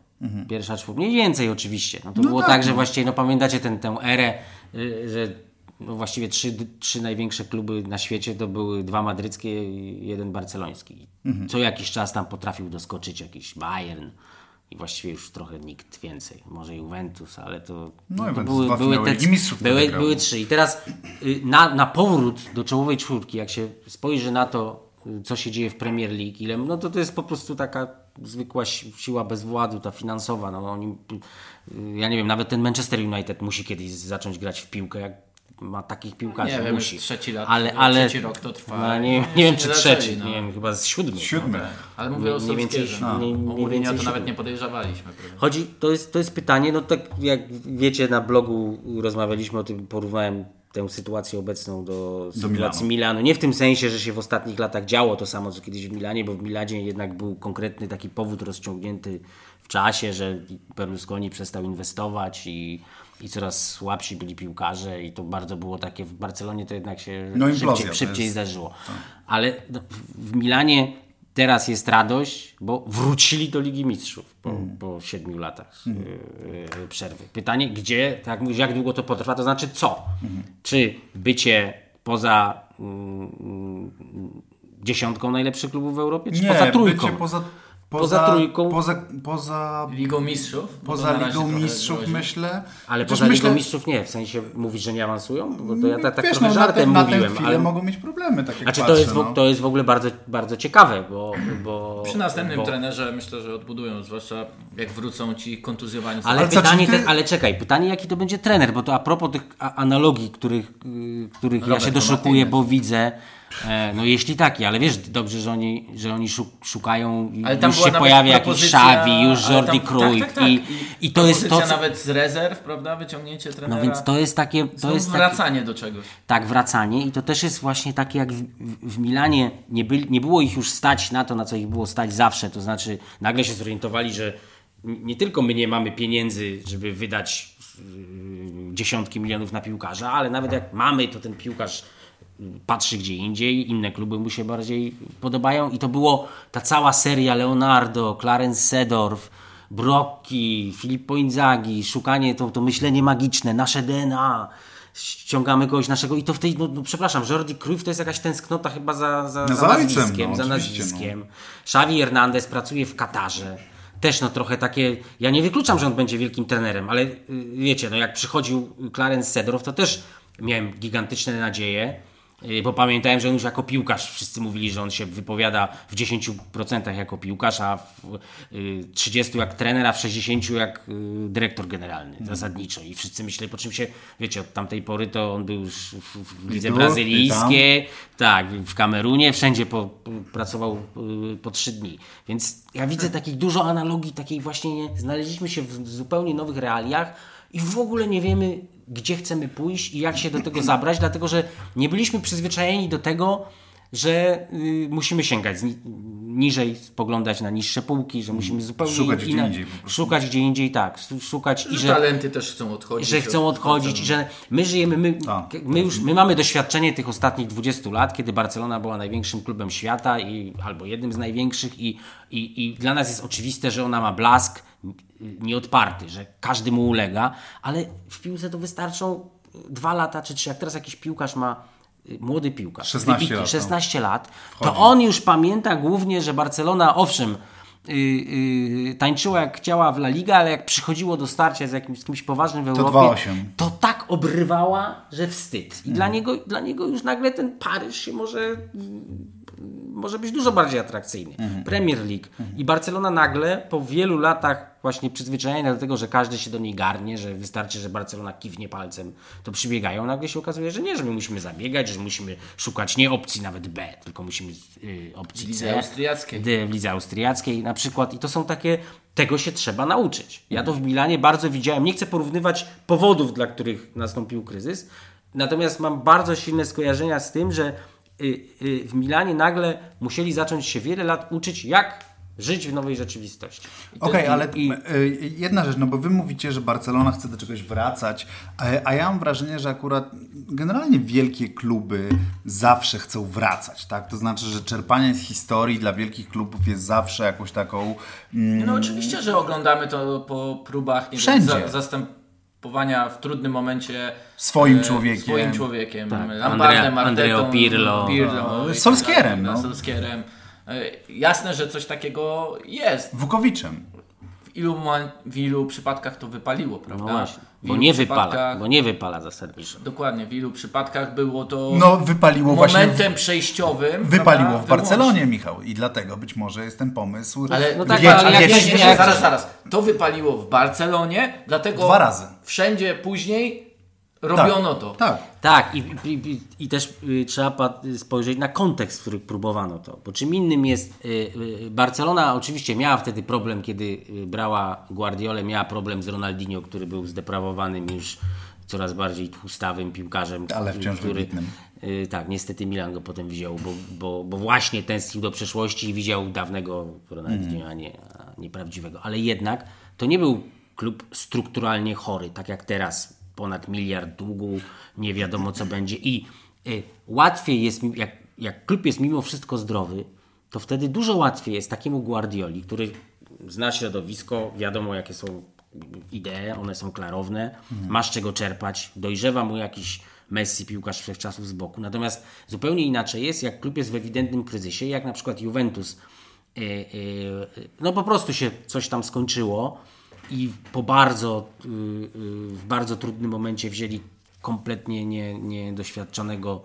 Pierwsza czwórka, mniej więcej oczywiście. No to było tak, tak, że no. właściwie, no pamiętacie ten, tę erę, y, że no właściwie trzy, trzy największe kluby na świecie to były dwa madryckie i jeden barceloński. Co jakiś czas tam potrafił doskoczyć jakiś Bayern i właściwie już trochę nikt więcej. Może Juventus, ale to, No, to Juventus były, były, te, były, były trzy. I teraz y, na, na powrót do czołowej czwórki, jak się spojrzy na to, y, co się dzieje w Premier League, ile, no to to jest po prostu taka zwykła si- siła bezwładu, ta finansowa. No, oni, y, ja nie wiem, nawet ten Manchester United musi kiedyś zacząć grać w piłkę, jak ma takich piłkarzy. Nie wiem, musi. trzeci lat- ale, ale, trzeci rok to trwa. No, nie, nie wiem, czy zaczęli, trzeci, no. nie wiem, chyba z siódmy. Siódmy. Ale mówię o Mniej więcej- no, O mniej więcej to nawet siódmy. nie podejrzewaliśmy. prawda? Chodzi, to jest, to jest pytanie, no tak jak wiecie na blogu rozmawialiśmy o tym, porównałem tę sytuację obecną do sytuacji Milanu. Milanu. Nie w tym sensie, że się w ostatnich latach działo to samo, co kiedyś w Milanie, bo w Milanie jednak był konkretny taki powód rozciągnięty w czasie, że Berlusconi przestał inwestować i, i coraz słabsi byli piłkarze i to bardzo było takie, w Barcelonie to jednak się No, szybciej, szybciej jest- zdarzyło. Ale no, w- Milanie teraz jest radość, bo wrócili do Ligi Mistrzów po, Mm. po siedmiu latach y, y, przerwy. Pytanie, gdzie, tak jak jak długo to potrwa, to znaczy co? Mhm. Czy bycie poza mm, mm, dziesiątką najlepszych klubów w Europie, czy Nie, poza trójką? bycie poza, poza, Poza trójką. Poza, poza, Ligą Mistrzów? To poza Ligą Mistrzów grozi. myślę. Ale Chociaż poza myślę, Ligą Mistrzów nie, w sensie mówisz, że nie awansują? Bo to ja tak, tak wiesz, trochę no, żartem na, tę- mówiłem, na ale... mogą mieć problemy, tak jak Znaczy to patrzę, jest, w- no. to jest w ogóle bardzo, bardzo ciekawe, bo... bo Przy następnym bo, trenerze myślę, że odbudują, zwłaszcza jak wrócą ci kontuzjowani. Ale, Ale pytanie, ty- te, ale czekaj, pytanie jaki to będzie trener, bo to a propos tych analogii, których, y, których ja się doszukuję, bo widzę, no jeśli taki, ale wiesz dobrze, że oni, że oni szuk, szukają, Ale tam już się pojawia jakiś Xavi, już Jordi tam- Cruyff tak, tak, tak. i, i to jest to, co, nawet z rezerw, prawda? Wyciągnięcie trenera. no więc to jest takie, to Znów jest takie, wracanie do czegoś. tak, wracanie i to też jest właśnie takie jak w, w, Milanie nie, byli, nie było ich już stać na to, na co ich było stać zawsze, to znaczy nagle się zorientowali, że nie tylko my nie mamy pieniędzy, żeby wydać yy, dziesiątki milionów na piłkarza, ale nawet jak mamy, to ten piłkarz patrzy gdzie indziej, inne kluby mu się bardziej podobają i to było ta cała seria Leonardo, Clarence Sedorf, Brocchi, Filippo Inzaghi, szukanie, to, to myślenie magiczne, nasze DNA, ściągamy kogoś naszego i to w tej, no, no przepraszam, Jordi Cruyff to jest jakaś tęsknota chyba za, za, No za za ojcem, nazwiskiem, no, za nazwiskiem. Xavi Hernandez pracuje w Katarze. Też no trochę takie, ja nie wykluczam, że on będzie wielkim trenerem, ale y, wiecie, no jak przychodził Clarence Sedorf, to też miałem gigantyczne nadzieje, bo pamiętałem, że on już jako piłkarz, wszyscy mówili, że on się wypowiada w 10% jako piłkarz, a w y, 30% jak trener, a w 60% jak y, dyrektor generalny, zasadniczo. I wszyscy myśleli, po czym się, wiecie, od tamtej pory to on był już w, lidze brazylijskiej, tak, w Kamerunie, wszędzie po, pracował y, po trzy dni. Więc ja widzę takich dużo analogii, takiej właśnie nie, znaleźliśmy się w zupełnie nowych realiach i w ogóle nie wiemy, gdzie chcemy pójść i jak się do tego zabrać, dlatego że nie byliśmy przyzwyczajeni do tego, że y, musimy sięgać ni niżej, spoglądać na niższe półki, że musimy zupełnie Szukać gdzie indziej szukać gdzie indziej, tak, szukać i Że talenty też chcą odchodzić. że chcą od- odchodzić, że my żyjemy, my, Tak. my już my mamy doświadczenie tych ostatnich 20 lat, kiedy Barcelona była największym klubem świata i, albo jednym z największych i, i, i dla nas jest oczywiste, że ona ma blask nieodparty, że każdy mu ulega, ale w piłce to wystarczą dwa lata czy trzy, jak teraz jakiś piłkarz ma y, młody piłkarz, 16 wybitny, lat, no. 16 lat, Wchodzi. to on już pamięta głównie, że Barcelona owszem y, y, tańczyła jak chciała w La Liga, ale jak przychodziło do starcia z jakimś z kimś poważnym w Europie, 2-8. to tak obrywała, że wstyd. I Mhm. dla, niego, dla niego już nagle ten Paryż się może, może być dużo bardziej atrakcyjny. Mhm. Premier League. I Barcelona nagle po wielu latach właśnie przyzwyczajenia do tego, że każdy się do niej garnie, że wystarczy, że Barcelona kiwnie palcem, to przybiegają. Nagle się okazuje, że nie, że my musimy zabiegać, że musimy szukać nie opcji nawet B, tylko musimy y, opcji lidze C. austriackiej. D w lidze austriackiej na przykład i to są takie, tego się trzeba nauczyć. Ja to w Milanie bardzo widziałem, nie chcę porównywać powodów, dla których nastąpił kryzys, natomiast mam bardzo silne skojarzenia z tym, że w Milanie nagle musieli zacząć się wiele lat uczyć, jak żyć w nowej rzeczywistości. Okej, ale i- y, jedna rzecz, no bo wy mówicie, że Barcelona chce do czegoś wracać, a, a ja mam wrażenie, że akurat generalnie wielkie kluby zawsze chcą wracać, tak? To znaczy, że czerpanie z historii dla wielkich klubów jest zawsze jakąś taką... Mm, No oczywiście, że oglądamy to po próbach nie Wszędzie. Wiem, za, zastępowania w trudnym momencie Swoim e, człowiekiem. Swoim człowiekiem. Tak. Lampardem, Andrea- Artetą, Pirlo. Pirlo No, tak Solskierem, no. Solskierem. E, Jasne, że coś takiego jest. Wukowiczem. W ilu, w ilu przypadkach to wypaliło, prawda? No właśnie, bo nie wypala, bo nie wypala zasadniczo. Dokładnie, w ilu przypadkach było to No, wypaliło właśnie... momentem przejściowym. Wypaliło prawda? w Barcelonie, Michał. I dlatego być może jest ten pomysł. Ale, No tak, Wiecie- ale jak- wiecie- jak- zaraz, zaraz. To wypaliło w Barcelonie, dlatego Dwa razy. Wszędzie później robiono to. Tak. Tak, i, i, i, i też y, trzeba spojrzeć na kontekst, w którym próbowano to. Bo czym innym jest. Y, y, Barcelona oczywiście miała wtedy problem, kiedy brała Guardiolę, miała problem z Ronaldinho, który był zdeprawowanym już coraz bardziej tłustawym piłkarzem. Ale wciąż który, wybitnym. Tak, niestety Milan go potem wziął, bo, bo, bo właśnie tęsknił do przeszłości i widział dawnego Ronaldinho, a, nie, a nie prawdziwego. Ale jednak to nie był klub strukturalnie chory, tak jak teraz. Ponad miliard długu, nie wiadomo co będzie. I y, łatwiej jest, jak, jak klub jest mimo wszystko zdrowy, to wtedy dużo łatwiej jest takiemu Guardioli, który zna środowisko, wiadomo jakie są idee, one są klarowne, ma z czego czerpać, dojrzewa mu jakiś Messi, piłkarz wszechczasów z boku. Natomiast zupełnie inaczej jest, jak klub jest w ewidentnym kryzysie, jak na przykład Juventus, y, y, no po prostu się coś tam skończyło i po bardzo, y, y, w bardzo trudnym momencie wzięli kompletnie nie- niedoświadczonego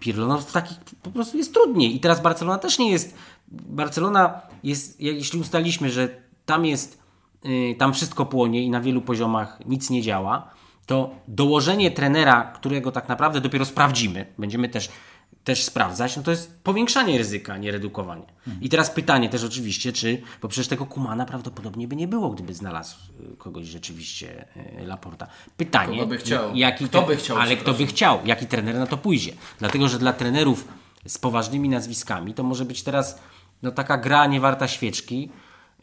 Pirlo. No w takich po prostu jest trudniej. I teraz Barcelona też nie jest. Barcelona jest, jeśli ustaliśmy, że tam jest, y, tam wszystko płonie i na wielu poziomach nic nie działa, to dołożenie trenera, którego tak naprawdę dopiero sprawdzimy, będziemy też, też sprawdzać, no to jest powiększanie ryzyka, a nie redukowanie. I teraz pytanie też oczywiście, czy, bo przecież tego Kumana prawdopodobnie by nie było, gdyby znalazł y, kogoś rzeczywiście y, Laporta. Pytanie, Kogo by chciał? jaki Kto by chciał, ale kto by chciał, jaki trener na to pójdzie. Dlatego, że dla trenerów z poważnymi nazwiskami to może być teraz no, taka gra nie warta świeczki,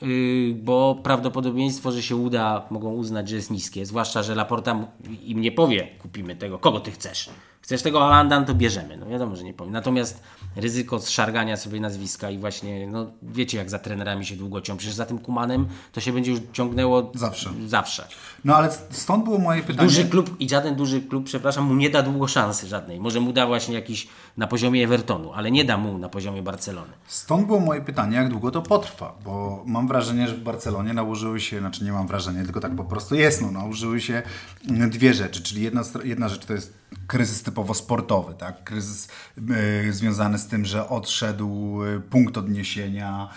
yy, bo prawdopodobieństwo, że się uda, mogą uznać, że jest niskie. Zwłaszcza, że Laporta im nie powie, kupimy tego, kogo ty chcesz. Chcesz tego Holanda, no to bierzemy. No wiadomo, że nie powiem. Natomiast ryzyko zszargania sobie nazwiska i właśnie, no wiecie jak za trenerami się długo ciągnie. Przecież za tym Kumanem to się będzie już ciągnęło Zawsze. zawsze. No ale stąd było moje pytanie. Duży klub i żaden duży klub, przepraszam, mu nie da długo szansy żadnej. Może mu da właśnie jakiś na poziomie Evertonu, ale nie da mu na poziomie Barcelony. Stąd było moje pytanie, jak długo to potrwa, bo mam wrażenie, że w Barcelonie nałożyły się, znaczy nie mam wrażenia, tylko tak po prostu jest, no, nałożyły się dwie rzeczy, czyli jedna, jedna rzecz to jest kryzys typowo sportowy, tak? kryzys y, związany z tym, że odszedł y, punkt odniesienia,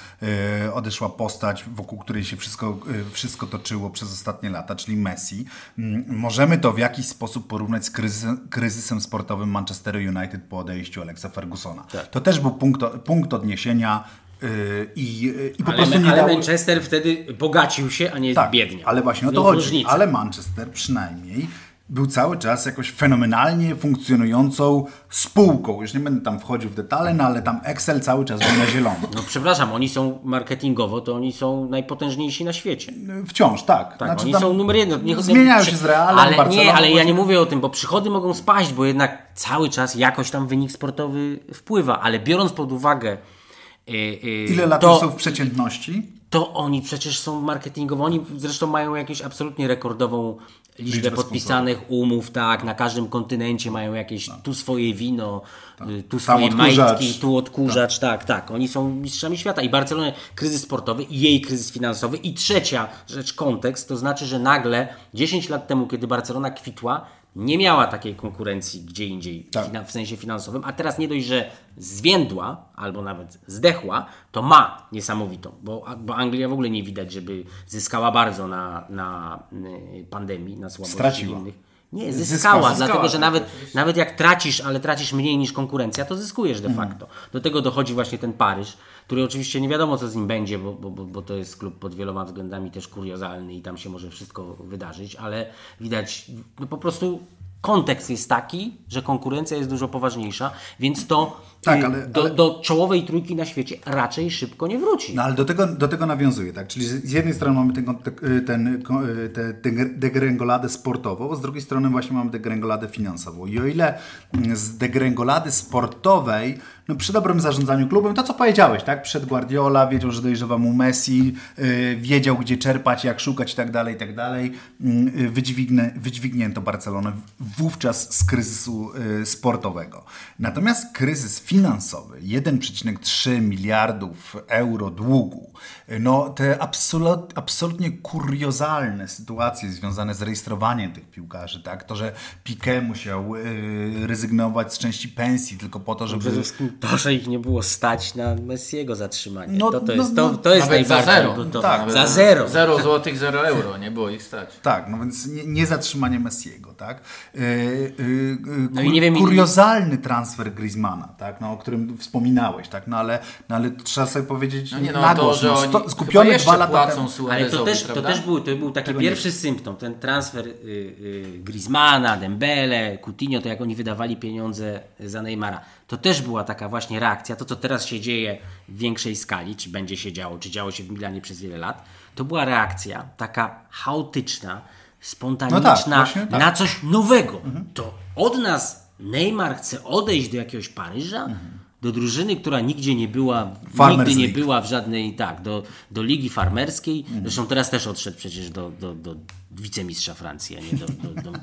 y, odeszła postać, wokół której się wszystko, wszystko toczyło przez ostatnie lata, czyli Messi. Mm, możemy to w jakiś sposób porównać z kryzysem, kryzysem sportowym Manchesteru United po odejściu Alexa Fergusona. To też był punkt, punkt odniesienia i, i po Ale, prostu nie ale dało... Manchester wtedy bogacił się, a nie Tak, biednie. ale właśnie o to chodzi. różnica. Ale Manchester przynajmniej był cały czas jakoś fenomenalnie funkcjonującą spółką. Już nie będę tam wchodził w detale, no ale tam Excel cały czas był na zielono. No przepraszam, oni są marketingowo, to oni są najpotężniejsi na świecie. Wciąż, tak. Tak, Znaczy, oni są numer jeden. Nie, zmieniają się z Realem, Ale Barceloną, nie, ale ja nie mówię o tym, bo przychody mogą spaść, bo jednak cały czas jakoś tam wynik sportowy wpływa, ale biorąc pod uwagę y, y, Ile lat to, są w przeciętności? to oni przecież są marketingowo, oni zresztą mają jakąś absolutnie rekordową liczbę podpisanych umów, tak, na każdym kontynencie mają jakieś tu swoje wino, y, tu swoje majtki, tu odkurzacz, tak. tak, Oni są mistrzami świata i Barcelona kryzys sportowy i jej kryzys finansowy. I trzecia rzecz, kontekst, to znaczy, że nagle 10 lat temu, kiedy Barcelona kwitła, nie miała takiej konkurencji gdzie indziej Tak. w sensie finansowym, a teraz nie dość, że zwiędła albo nawet zdechła, to ma niesamowitą, bo, bo Anglia w ogóle nie widać, żeby zyskała bardzo na, na y, pandemii, na słabości Straciła. innych. Nie, Zyskała, zyskała, zyskała, dlatego że tak, nawet, oczywiście. nawet jak tracisz, ale tracisz mniej niż konkurencja, to zyskujesz de Mhm. facto. Do tego dochodzi właśnie ten Paryż, który oczywiście nie wiadomo co z nim będzie, bo, bo, bo, to jest klub pod wieloma względami też kuriozalny i tam się może wszystko wydarzyć, ale widać no po prostu kontekst jest taki, że konkurencja jest dużo poważniejsza, więc to Tak, y, ale- do, ale- do czołowej trójki na świecie raczej szybko nie wróci. No ale do tego, do tego nawiązuje, tak? Czyli z jednej strony mamy ten, ten, tę degrengoladę sportową, z drugiej strony właśnie mamy degrengoladę finansową. I o ile mm, z degrengolady sportowej, no przy dobrym zarządzaniu klubem, to co powiedziałeś, tak? Przed Guardiola, wiedział, że dojrzewa mu Messi, yy, wiedział gdzie czerpać, jak szukać i tak dalej, i tak dalej. Yy, wydźwignę, wydźwignięto Barcelonę wówczas z kryzysu yy, sportowego. Natomiast kryzys finansowy, 1,3 miliardów euro długu, no te absolut, absolutnie kuriozalne sytuacje związane z rejestrowaniem tych piłkarzy, tak? To, że Piqué musiał yy, rezygnować z części pensji tylko po to, żeby... Przede wszystkim to, że ich nie było stać na Messiego zatrzymanie. No, to, to, no, jest, no, to, to jest Nawet za najbardziej. zero. To, Tak, za zero. Zero złotych, zero euro, nie było ich stać. Tak, no więc nie, nie zatrzymanie Messiego, tak? Yy, yy, yy, No i nie wiem, kuriozalny transfer Griezmana, tak? No, o którym wspominałeś, tak? No ale, no, ale trzeba sobie powiedzieć No nie no, na to, głos, że no, sto, jeszcze dwa lata płacą temu. Ale to też, to też był, to był taki pierwszy symptom, ten transfer y, y, Griezmana, Dembele, Coutinho, to jak oni wydawali pieniądze za Neymara. To też była taka właśnie reakcja, to co teraz się dzieje w większej skali, czy będzie się działo, czy działo się w Milanie przez wiele lat, to była reakcja taka chaotyczna, spontaniczna, No tak, właśnie tak. na coś nowego. To od nas Neymar chce odejść do jakiegoś Paryża, do drużyny, która nigdzie nie była, Farmers nigdy nie League. była w żadnej, tak, do, do ligi farmerskiej. Mhm. Zresztą teraz też odszedł przecież do, do, do wicemistrza Francji, a nie do, do, do,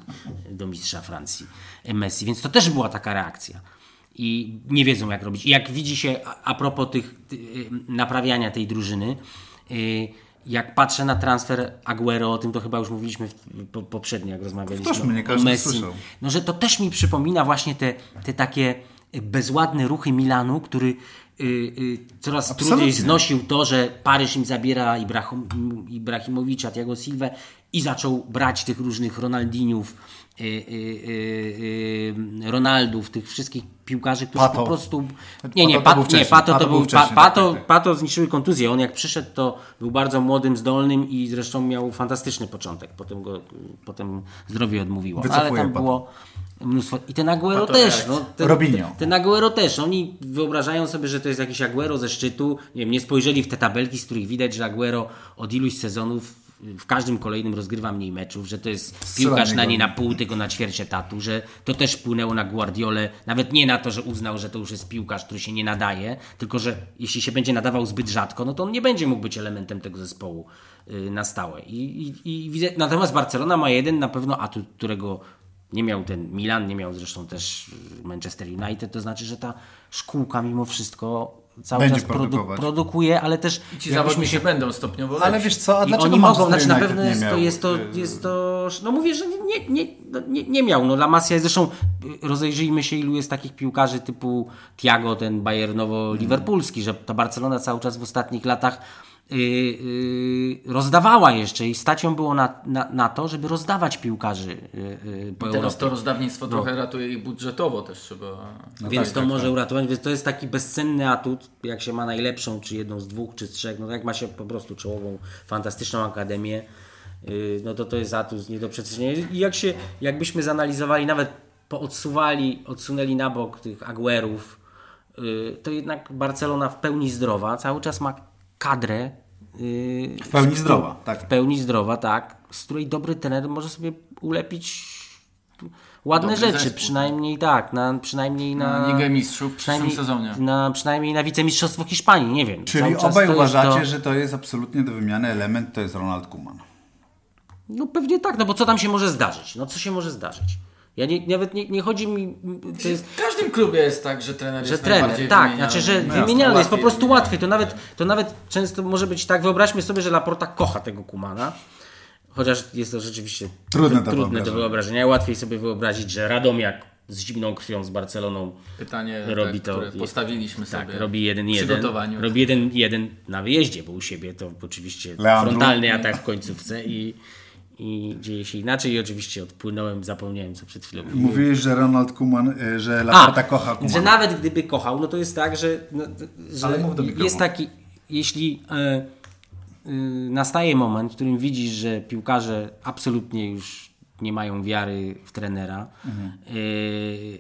do mistrza Francji Messi. Więc to też była taka reakcja. I nie wiedzą jak robić. I jak widzi się, a, a propos tych ty, y, naprawiania tej drużyny, y, jak patrzę na transfer Aguero, o tym to chyba już mówiliśmy po, poprzednio, jak rozmawialiśmy Powtórzmy, nie o każdy Messi. słyszał. No, że to też mi przypomina właśnie te, te takie bezładne ruchy Milanu, który y, y, coraz Absolutnie. trudniej znosił to, że Paryż im zabiera Ibrahim, Ibrahimowicza, Thiago Silva i zaczął brać tych różnych Ronaldiniów, y, y, y, y, Ronaldów, tych wszystkich piłkarzy, którzy Pato. po prostu... Nie, nie, Pato nie. Pato to Pato był był... Pa, wcześniej, Pato, tak, tak. Pato zniszczyły kontuzję. On jak przyszedł, to był bardzo młodym, zdolnym i zresztą miał fantastyczny początek. Potem go potem zdrowie odmówiło. No, ale tam Pato. było mnóstwo. I ten Aguero Pato też. No, ten, Robinho. ten Aguero też. Oni wyobrażają sobie, że to jest jakiś Aguero ze szczytu. Nie wiem, nie spojrzeli w te tabelki, z których widać, że Aguero od iluś sezonów w każdym kolejnym rozgrywa mniej meczów, że to jest piłkarz na nie na pół, tylko na ćwierć etatu, że to też wpłynęło na Guardiolę, nawet nie na to, że uznał, że to już jest piłkarz, który się nie nadaje, tylko że jeśli się będzie nadawał zbyt rzadko, no to on nie będzie mógł być elementem tego zespołu y, na stałe. I, i, i widzę, natomiast Barcelona ma jeden na pewno atut, którego nie miał ten Milan, nie miał zresztą też Manchester United, to znaczy, że ta szkółka mimo wszystko cały Będzie czas produ- produkuje, ale też Ci jakbyśmy zawodnicy będą stopniowo lepsi. Ale wiesz co, a i dlaczego oni mogą, znaczy na pewno nie jest to, jest to, y, jest to, no mówię, że nie, nie, no nie, nie miał, no La Masia jest zresztą, y, rozejrzyjmy się ilu jest takich piłkarzy typu Thiago, ten Bayernowo-Liverpoolski, że ta Barcelona cały czas w ostatnich latach rozdawała jeszcze i stać ją było na, na, na to, żeby rozdawać piłkarzy y, y, po Teraz Europie. to rozdawnictwo trochę ratuje ich budżetowo też trzeba. Więc tak, to tak, może tak. uratować, więc to jest taki bezcenny atut, jak się ma najlepszą, czy jedną z dwóch, czy z trzech, no jak ma się po prostu czołową, fantastyczną akademię, y, no to to jest atut nie do przecenienia. I jak się, jakbyśmy zanalizowali, nawet poodsuwali, odsunęli na bok tych Aguerów, y, to jednak Barcelona w pełni zdrowa, cały czas ma kadrę y, W pełni zdrowa, w tak. pełni zdrowa, tak, z której dobry trener może sobie ulepić ładne Dobry rzeczy, zespół, przynajmniej tak, na, przynajmniej na, Na Ligę Mistrzów w przyszłym przynajmniej, sezonie. Na, przynajmniej na wicemistrzostwo Hiszpanii, nie wiem. Czyli obaj uważacie, to- że to jest absolutnie do wymiany element, to jest Ronald Koeman. No pewnie tak, no bo co tam się może zdarzyć? No co się może zdarzyć? Ja nie, nawet nie, nie chodzi mi, to jest, W każdym klubie jest tak, że trener że jest trener, tak, znaczy, że No wymienialny jest po prostu łatwiej. To nawet, to nawet często może być tak, wyobraźmy sobie, że Laporta kocha tego Kumana, chociaż jest to rzeczywiście Trudne do trudne do wyobrażenia. Łatwiej sobie wyobrazić, że Radomiak z zimną krwią z Barceloną Pytanie, robi tak, to. które postawiliśmy tak, sobie robi jeden jeden. Robi jeden jeden na wyjeździe, bo u siebie to oczywiście Leandro. frontalny atak w końcówce i, i dzieje się inaczej. I oczywiście odpłynąłem, zapomniałem co przed chwilą. Mówiłeś, że Ronald Koeman, y, że Laporta kocha Koemana. że nawet gdyby kochał, no to jest tak, że, no, że jest taki, jeśli e, e, nastaje moment, w którym widzisz, że piłkarze absolutnie już nie mają wiary w trenera, e,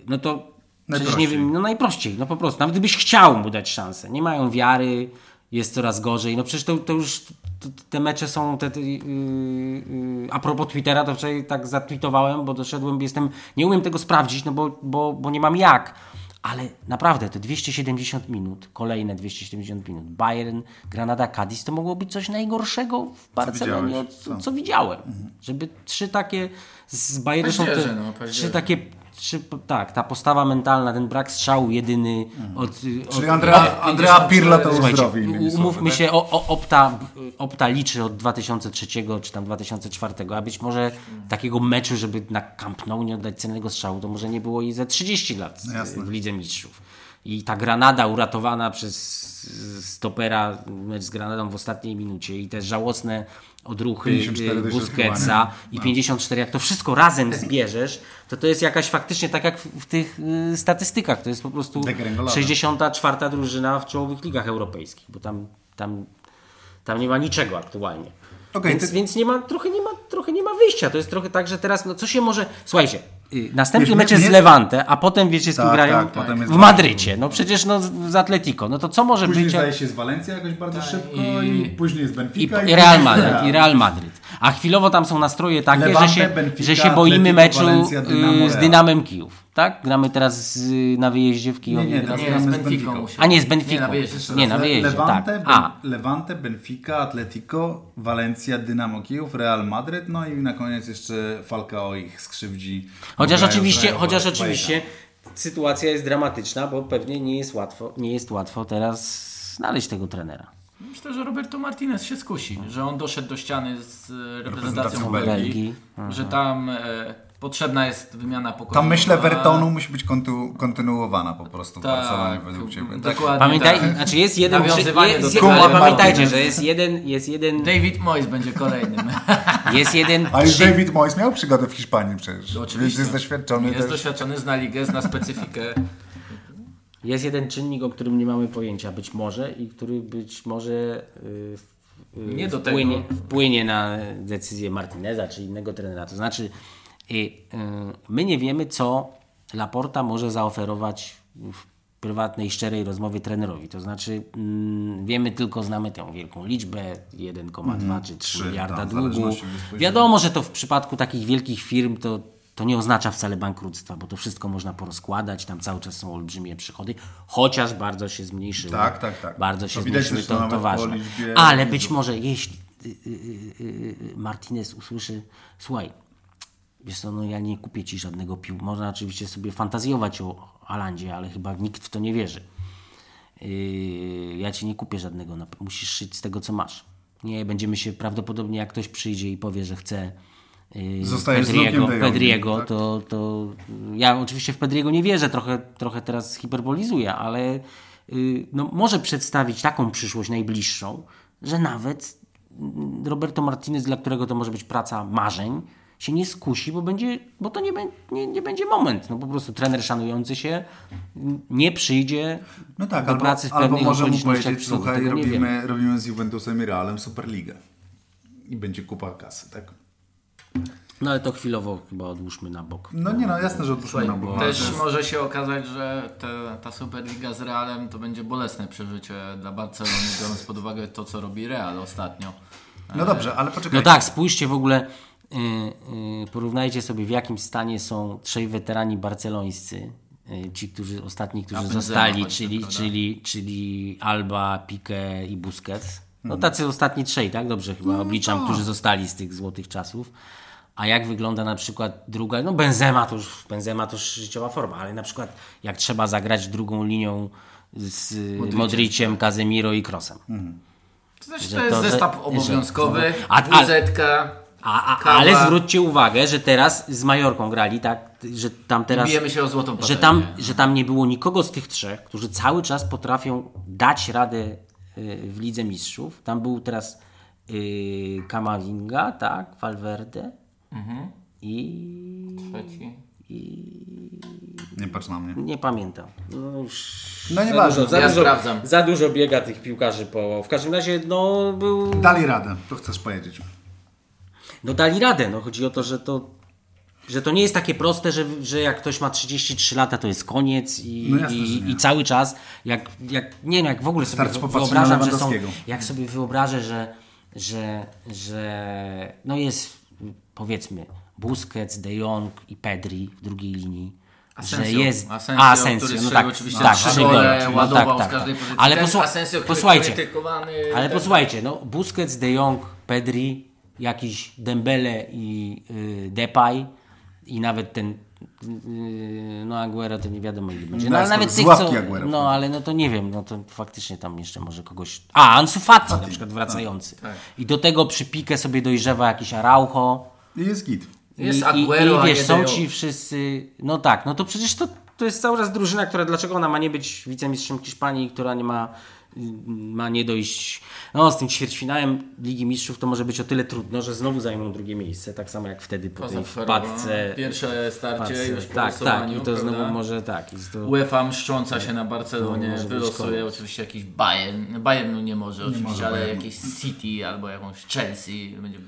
no to przecież nie wiem, no najprościej, no po prostu, nawet gdybyś chciał mu dać szansę, nie mają wiary, jest coraz gorzej, no przecież to, to już to, te mecze są, te, yy, yy, a propos Twittera, to wczoraj tak zatweetowałem, bo doszedłem, jestem, nie umiem tego sprawdzić, no bo, bo, bo nie mam jak, ale naprawdę te 270 minut, kolejne 270 minut, Bayern, Granada, Cadiz, to mogło być coś najgorszego w Barcelonie, co, Co? co widziałem. Żeby trzy takie z Paździerze, no, trzy takie trzy, tak, ta postawa mentalna, ten brak strzału jedyny od, Czyli od Andrea, Andrea Pirlo to uzdrowi. umówmy tak? się, o, o, Opta, Opta liczy od 2003 czy tam 2004, a być może takiego meczu, żeby na Camp Nou nie oddać cennego strzału, to może nie było i za 30 lat No w Lidze Mistrzów. I ta Granada uratowana przez stopera, mecz z Granadą w ostatniej minucie i te żałosne odruchy 54 do Busquetsa i 54, jak to wszystko razem zbierzesz, to to jest jakaś faktycznie tak jak w, tych y, statystykach, to jest po prostu Degrengolada. 64 drużyna w czołowych ligach europejskich, bo tam, tam, tam nie ma niczego aktualnie. Okej, więc, ty- więc nie ma, trochę, nie ma, trochę nie ma wyjścia. To jest trochę tak, że teraz, no co się może. Słuchajcie, y, następny Wiesz, mecz jest z mnie- Levante, a potem wiecie z kim Tak, grają tak, jest w Madrycie. No przecież no, z- z Atletico. No to co może Później być. jak- zdaje się z Walencja jakoś bardzo szybko i, i- później jest I, Benfica i później Real Madryt, Real. i Real Madryt. A chwilowo tam są nastroje takie, Levante, że się, Benfica, że się boimy Atletico, meczu Valencia, Dynamo, y, z Real. Dynamem Kijów. Tak? Gramy teraz z, na wyjeździe w Kijowie. Nie, nie, Teraz- to Nie, gramy z Benficą A nie, z. Benficą. Nie, na wyjeździe Nie, na wyjeździe, Levante, tak. A. Levante, Benfica, Atletico, Valencia, Dynamo Kijów, Real Madryt, no i na koniec jeszcze Falcao ich skrzywdzi. Chociaż Grają- oczywiście, grają chociaż oczywiście sytuacja jest dramatyczna, bo pewnie nie jest łatwo, nie jest łatwo teraz znaleźć tego trenera. Myślę, że Roberto Martinez się skusi, że on doszedł do ściany z e, reprezentacją Reprezentacją Belgii, Belgii. że tam e, potrzebna jest wymiana pokoju. Tam myślę Vertonu musi być kontu, kontynuowana po prostu w Tak, Barcelonie według Ciebie. Tak? dokładnie Pamiętaj, tak. znaczy jest jeden, Nawiązywanie jest, do ale pamiętajcie, że jest jeden, jest jeden, David Moyes będzie kolejnym. jest jeden, A już David Moyes miał przygodę w Hiszpanii przecież. Oczywiście. Więc jest doświadczony Jest też. doświadczony, zna ligę, zna specyfikę. Jest jeden czynnik, o którym nie mamy pojęcia, być może, i który być może y, y, Nie do wpłynie, tego. wpłynie na decyzję Martineza czy innego trenera. To znaczy, y, y, my nie wiemy, co Laporta może zaoferować w prywatnej, szczerej rozmowie trenerowi. To znaczy, mm, wiemy tylko, znamy tę wielką liczbę 1,2 czy 3 Trzy, miliarda tam, w długu. Wiadomo, że to w przypadku takich wielkich firm to, to nie oznacza wcale bankructwa, bo to wszystko można porozkładać, tam cały czas są olbrzymie przychody, chociaż bardzo się zmniejszyły. Tak, tak, tak. Bardzo się To zmniejszyły, to, to ważne. Ale być może jeśli y, y, Martinez usłyszy, słuchaj, wiesz co, no ja nie kupię Ci żadnego pił. Można oczywiście sobie fantazjować o Alandzie, ale chyba nikt w to nie wierzy. Yy, ja ci nie kupię żadnego, musisz szyć z tego, co masz. Nie, będziemy się prawdopodobnie, jak ktoś przyjdzie i powie, że chce yy, Zostajesz Pedriego, Pedriego tak? to, to ja oczywiście w Pedriego nie wierzę, trochę, trochę teraz hiperbolizuję, ale yy, no, może przedstawić taką przyszłość najbliższą, że nawet Roberto Martinez, dla którego to może być praca marzeń, się nie skusi, bo, będzie, bo to nie, bę- nie, nie będzie moment. No po prostu trener szanujący się nie przyjdzie No tak, do albo, pracy w albo pewnych może mu powiedzieć, słuchaj, robimy, robimy z Juventusem i Realem Superligę. i będzie kupa kasy, tak? No ale to chwilowo chyba odłóżmy na bok. No nie no, jasne, że odpuszczmy na bok. Też może się okazać, że te, ta Superliga z Realem to będzie bolesne przeżycie dla Barcelony, biorąc pod uwagę to, co robi Real ostatnio. No dobrze, ale poczekaj. No tak, spójrzcie w ogóle, porównajcie sobie w jakim stanie są trzej weterani barcelońscy, y, ci, którzy ostatni, którzy Benzema zostali, czyli, prawda? czyli, czyli Alba, Piqué i Busquets. No tacy ostatni trzej, tak? Dobrze chyba obliczam, którzy zostali z tych złotych czasów. A jak wygląda na przykład druga, no Benzema to już, Benzema to już życiowa forma, ale na przykład jak trzeba zagrać drugą linią z Modriciem, Casemiro i Krosem. To, Że to jest to, że- zestaw że- obowiązkowy, A- a- WZ-ka, A, a, ale zwróćcie uwagę, że teraz z Majorką grali, tak? Że tam teraz. bijemy się o złotą Że patelnię. tam, że tam nie było nikogo z tych trzech, którzy cały czas potrafią dać radę y, w Lidze Mistrzów. Tam był teraz y, Kamavinga, tak? Valverde. Mhm. I Trzeci. Nie patrz na mnie. nie pamiętam. No, już No za nieważne. dużo, za, Ja dużo, sprawdzam. za dużo biega tych piłkarzy po. W każdym razie, no był. Dali radę, to chcesz powiedzieć. No dali radę. No, chodzi o to, że to, że to nie jest takie proste, że, że jak ktoś ma 33 lata, to jest koniec i, No jasne, i, i cały czas, jak, jak nie wiem, jak w ogóle sobie wyobrażam, że są, jak sobie wyobrażę, że, że, że no jest powiedzmy Busquets, De Jong i Pedri w drugiej linii. Asensio. że jest Asensio, a, Asensio, który no tak, oczywiście tak, trzy gole, no ładował tak, z tak, każdej tak. pozycji. Ale posłuchajcie, krytykowany, ale posłuchajcie, no Busquets, De Jong, Pedri, jakiś Dembele i y, Depay i nawet ten y, no Aguero to nie wiadomo ile będzie. No, No, ale jest nawet to tych, co, Aguero no ale no to nie wiem, no to faktycznie tam jeszcze może kogoś... A, Ansu Fati na przykład wracający. tak. I do tego przy pikę sobie dojrzewa jakiś Araujo. I jest git. Jest I, Aguero, i, i wiesz, są ci wszyscy. No tak, no to przecież to, to jest cały czas drużyna, która dlaczego ona ma nie być wicemistrzem Hiszpanii, która nie ma, ma nie dojść. No z tym ćwierćfinałem Ligi Mistrzów to może być o tyle trudno, że znowu zajmą drugie miejsce, tak samo jak wtedy po tej Pozaforowa. wpadce. Pierwsze starcie wpadce. już po Tak, tak, i to prawda? znowu może tak. to, UEFA mszcząca się na Barcelonie, być wylosuje oczywiście jakiś Bayern. Bayernu nie może oczywiście, może ale Bayernu. jakieś City albo jakąś Chelsea. Będzie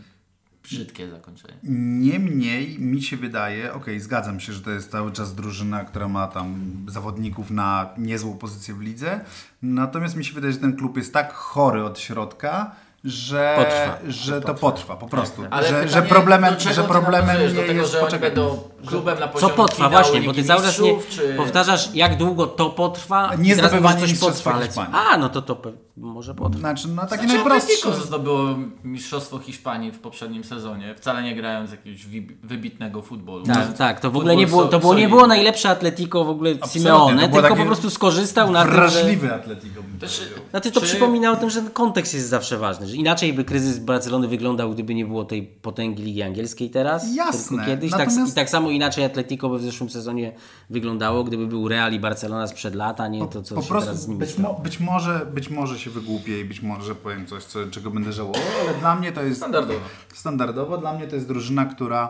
brzydkie zakończenie. Niemniej mi się wydaje, okej, zgadzam się, że to jest cały czas drużyna, która ma tam zawodników na niezłą pozycję w lidze. Natomiast mi się wydaje, że ten klub jest tak chory od środka, że, Potrwa. że to potrwa po prostu. Ale że, pytanie, że problemem, do czego że problemem nie do tego, jest że poczekaj. będą klubem na co poziomie potrwa finału właśnie, bo ty cały czas nie czy... powtarzasz, jak długo to potrwa. Nie zdobywanie coś potrwa, ale Hiszpanii. A, no to to może potrwa. Znaczy, no takie Znaczy, najprostsze. Zdobyło Mistrzostwo Hiszpanii w poprzednim sezonie, wcale nie grając jakiegoś wybitnego futbolu. Tak, tak, to w ogóle nie było, to było, nie było najlepsze Atletico w ogóle Absolutnie, Simeone, tylko po prostu skorzystał na tym, że... Wrażliwy Atletico bym powiedział. Znaczy to przypomina o tym, że ten kontekst jest zawsze ważny, inaczej by kryzys Barcelony wyglądał, gdyby nie było tej potęgi Ligi Angielskiej teraz, Jasne, tylko kiedyś. Tak, natomiast- I tak samo inaczej Atletico by w zeszłym sezonie wyglądało, gdyby był Real i Barcelona sprzed lat, a nie to, co po się teraz z prostu nimi być, stało. mo, być, może, być może się wygłupię i być może powiem coś, co, czego będę żałował, ale dla mnie to jest Standardowo. standardowo. Dla mnie to jest drużyna, która,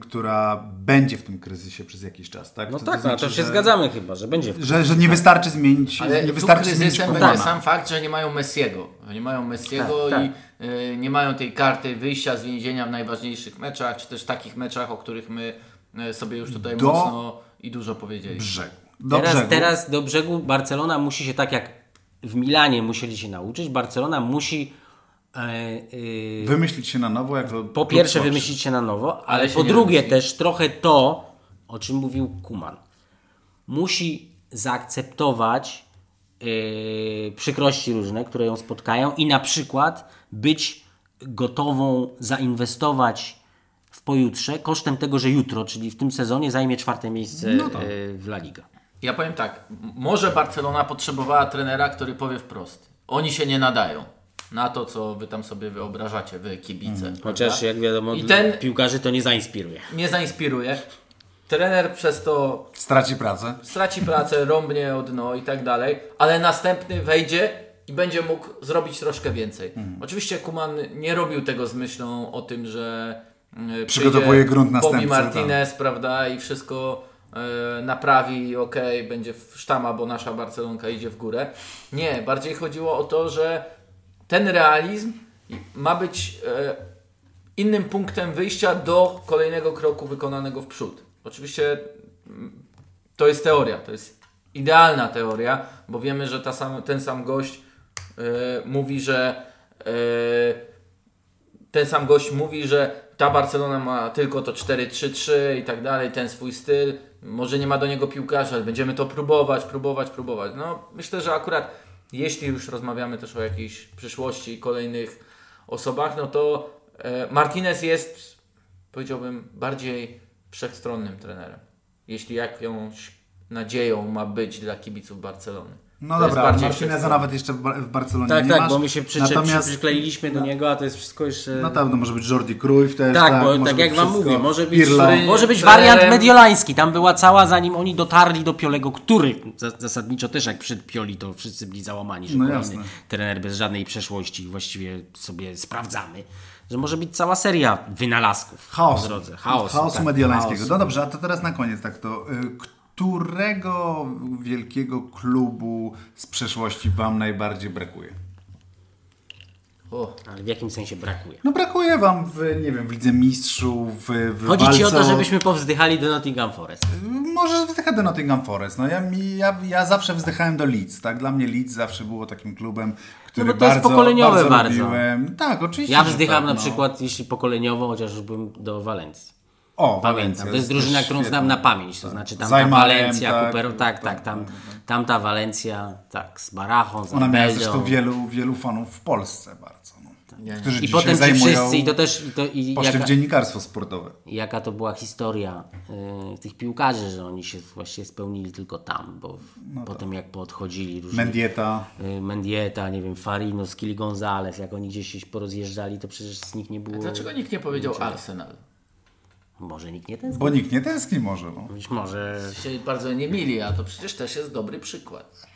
która będzie w tym kryzysie przez jakiś czas. Tak? No To- tak, to no to znaczy, się że, zgadzamy chyba, że będzie w Że, że nie wystarczy zmienić, Ale nie wystarczy zmienić będzie sam fakt, że nie mają Messiego. Nie mają Messiego Tak, i y, nie mają tej karty wyjścia z więzienia w najważniejszych meczach, czy też takich meczach, o których my y, sobie już tutaj Do- mocno i dużo powiedzieliśmy. Brzegu. Do teraz, brzegu. teraz do brzegu Barcelona musi się tak jak w Milanie musieli się nauczyć, Barcelona musi e, Wymyślić się na nowo jako po klub pierwsze słabszy. wymyślić się na nowo, ale, Ale po drugie wymyśli. też trochę to, o czym mówił Kuman. Musi zaakceptować yy, przykrości różne, które ją spotkają i na przykład być gotową zainwestować w pojutrze kosztem tego, że jutro, czyli w tym sezonie zajmie czwarte miejsce No yy, w La Liga. Ja powiem tak, może Barcelona potrzebowała trenera, który powie wprost. Oni się nie nadają na to, co wy tam sobie wyobrażacie, wy kibice. prawda? Chociaż jak wiadomo, I ten- piłkarzy to nie zainspiruje. Nie zainspiruje. Trener przez to Straci pracę. straci pracę, rąbnie o dno i tak dalej, ale następny wejdzie i będzie mógł zrobić troszkę więcej. Mhm. Oczywiście Kuman nie robił tego z myślą o tym, że e, Przygotowuje grunt Bobby następcy, tak. Martinez, prawda, i wszystko e, naprawi i okej, będzie w sztama, bo nasza Barcelonka idzie w górę. Nie, bardziej chodziło o to, że ten realizm ma być e, innym punktem wyjścia do kolejnego kroku wykonanego w przód. Oczywiście mm, to jest teoria, to jest idealna teoria, bo wiemy, że sam, ten sam gość e, mówi, że e, ten sam gość mówi, że ta Barcelona ma tylko to 4-3-3 i tak dalej, ten swój styl. Może nie ma do niego piłkarza, ale będziemy to próbować, próbować, próbować. No, myślę, że akurat jeśli już rozmawiamy też o jakiejś przyszłości i kolejnych osobach, no to e, Martinez jest, powiedziałbym, bardziej wszechstronnym trenerem. Jeśli jakąś nadzieją ma być dla kibiców Barcelony. No To dobra, bardziej Martineza nawet jeszcze w, Bar- w Barcelonie Tak, nie tak, masz. bo my się przycze- Natomiast, przykleiliśmy do niego, a to jest wszystko jeszcze... no tak, no może być Jordi Cruyff też. Tak, bo może tak jak wam mówię, może być, może być wariant mediolański. Tam była cała, zanim oni dotarli do Piolego, który za- zasadniczo też jak przed Pioli, to wszyscy byli załamani, że No kolejny jasne. trener bez żadnej przeszłości właściwie sobie sprawdzamy. Że może być cała seria wynalazków Chaosu. po drodze. Chaosu, Chaosu tak, mediolańskiego. chaosu. No dobrze, a to teraz na koniec tak to. Którego wielkiego klubu z przeszłości wam najbardziej brakuje? O, Ale w jakim sensie brakuje? No brakuje wam w, nie wiem, w Lidze Mistrzów, w, w Chodzi ci o to, walce żebyśmy powzdychali do Nottingham Forest. Może wzdychać do Nottingham Forest. No ja, ja, ja zawsze wzdychałem do Leeds, tak? Dla mnie Leeds zawsze było takim klubem, który No bo to jest bardzo, pokoleniowe bardzo, bardzo. lubiłem. Tak, oczywiście. Ja wzdycham tak, na no. przykład, jeśli pokoleniowo, chociaż byłem do Walencji. O, Pamiętam. Walencja To jest drużyna, którą świetna. znam na pamięć. To znaczy tamta Zajmałem, Walencja, tak, Cooper, tak, tak, tam, tamta Walencja, tak, z Barachą, z Ona miała zresztą wielu, wielu fanów w Polsce bardzo. No. nie, Którzy I potem ci wszyscy, i to też, i, to, i poszli jaka, w dziennikarstwo sportowe. jaka to była historia y, tych piłkarzy, że oni się właściwie spełnili tylko tam, bo potem jak poodchodzili różni... Mendieta. y, Mendieta, nie wiem, Farino, Skili Gonzalez, jak oni gdzieś się porozjeżdżali, to przecież z nich nie było... dlaczego nikt nie powiedział Arsenal? Może nikt nie ten Bo nikt nie tęskni może. No. Być może... się bardzo nie mili, a to przecież też jest dobry przykład.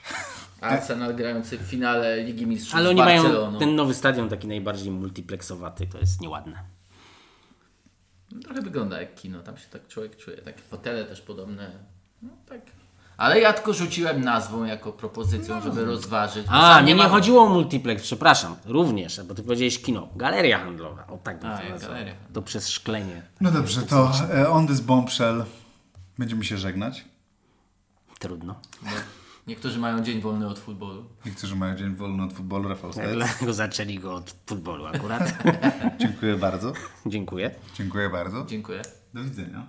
Arsenal grający w finale Ligi Mistrzów Ale oni mają ten nowy stadion taki najbardziej multiplexowaty, to jest nieładne. Trochę wygląda jak kino, tam się tak człowiek czuje. Takie fotele też podobne. No, tak. Ale ja tylko rzuciłem nazwą jako propozycją, żeby rozważyć. A, sam mnie nie mam- chodziło o multiplex, przepraszam, również, bo ty powiedziałeś kino. Galeria handlowa, o tak bym A, to nazwał. galeria. To przez szklenie. no dobrze, to e, on this bombshell. Będziemy się żegnać. Trudno. Bo niektórzy mają dzień wolny od futbolu. Niektórzy mają dzień wolny od futbolu. Rafał Stec. Dlatego zaczęli go od futbolu akurat. Dziękuję bardzo. Dziękuję. Dziękuję bardzo. Dziękuję. Do widzenia.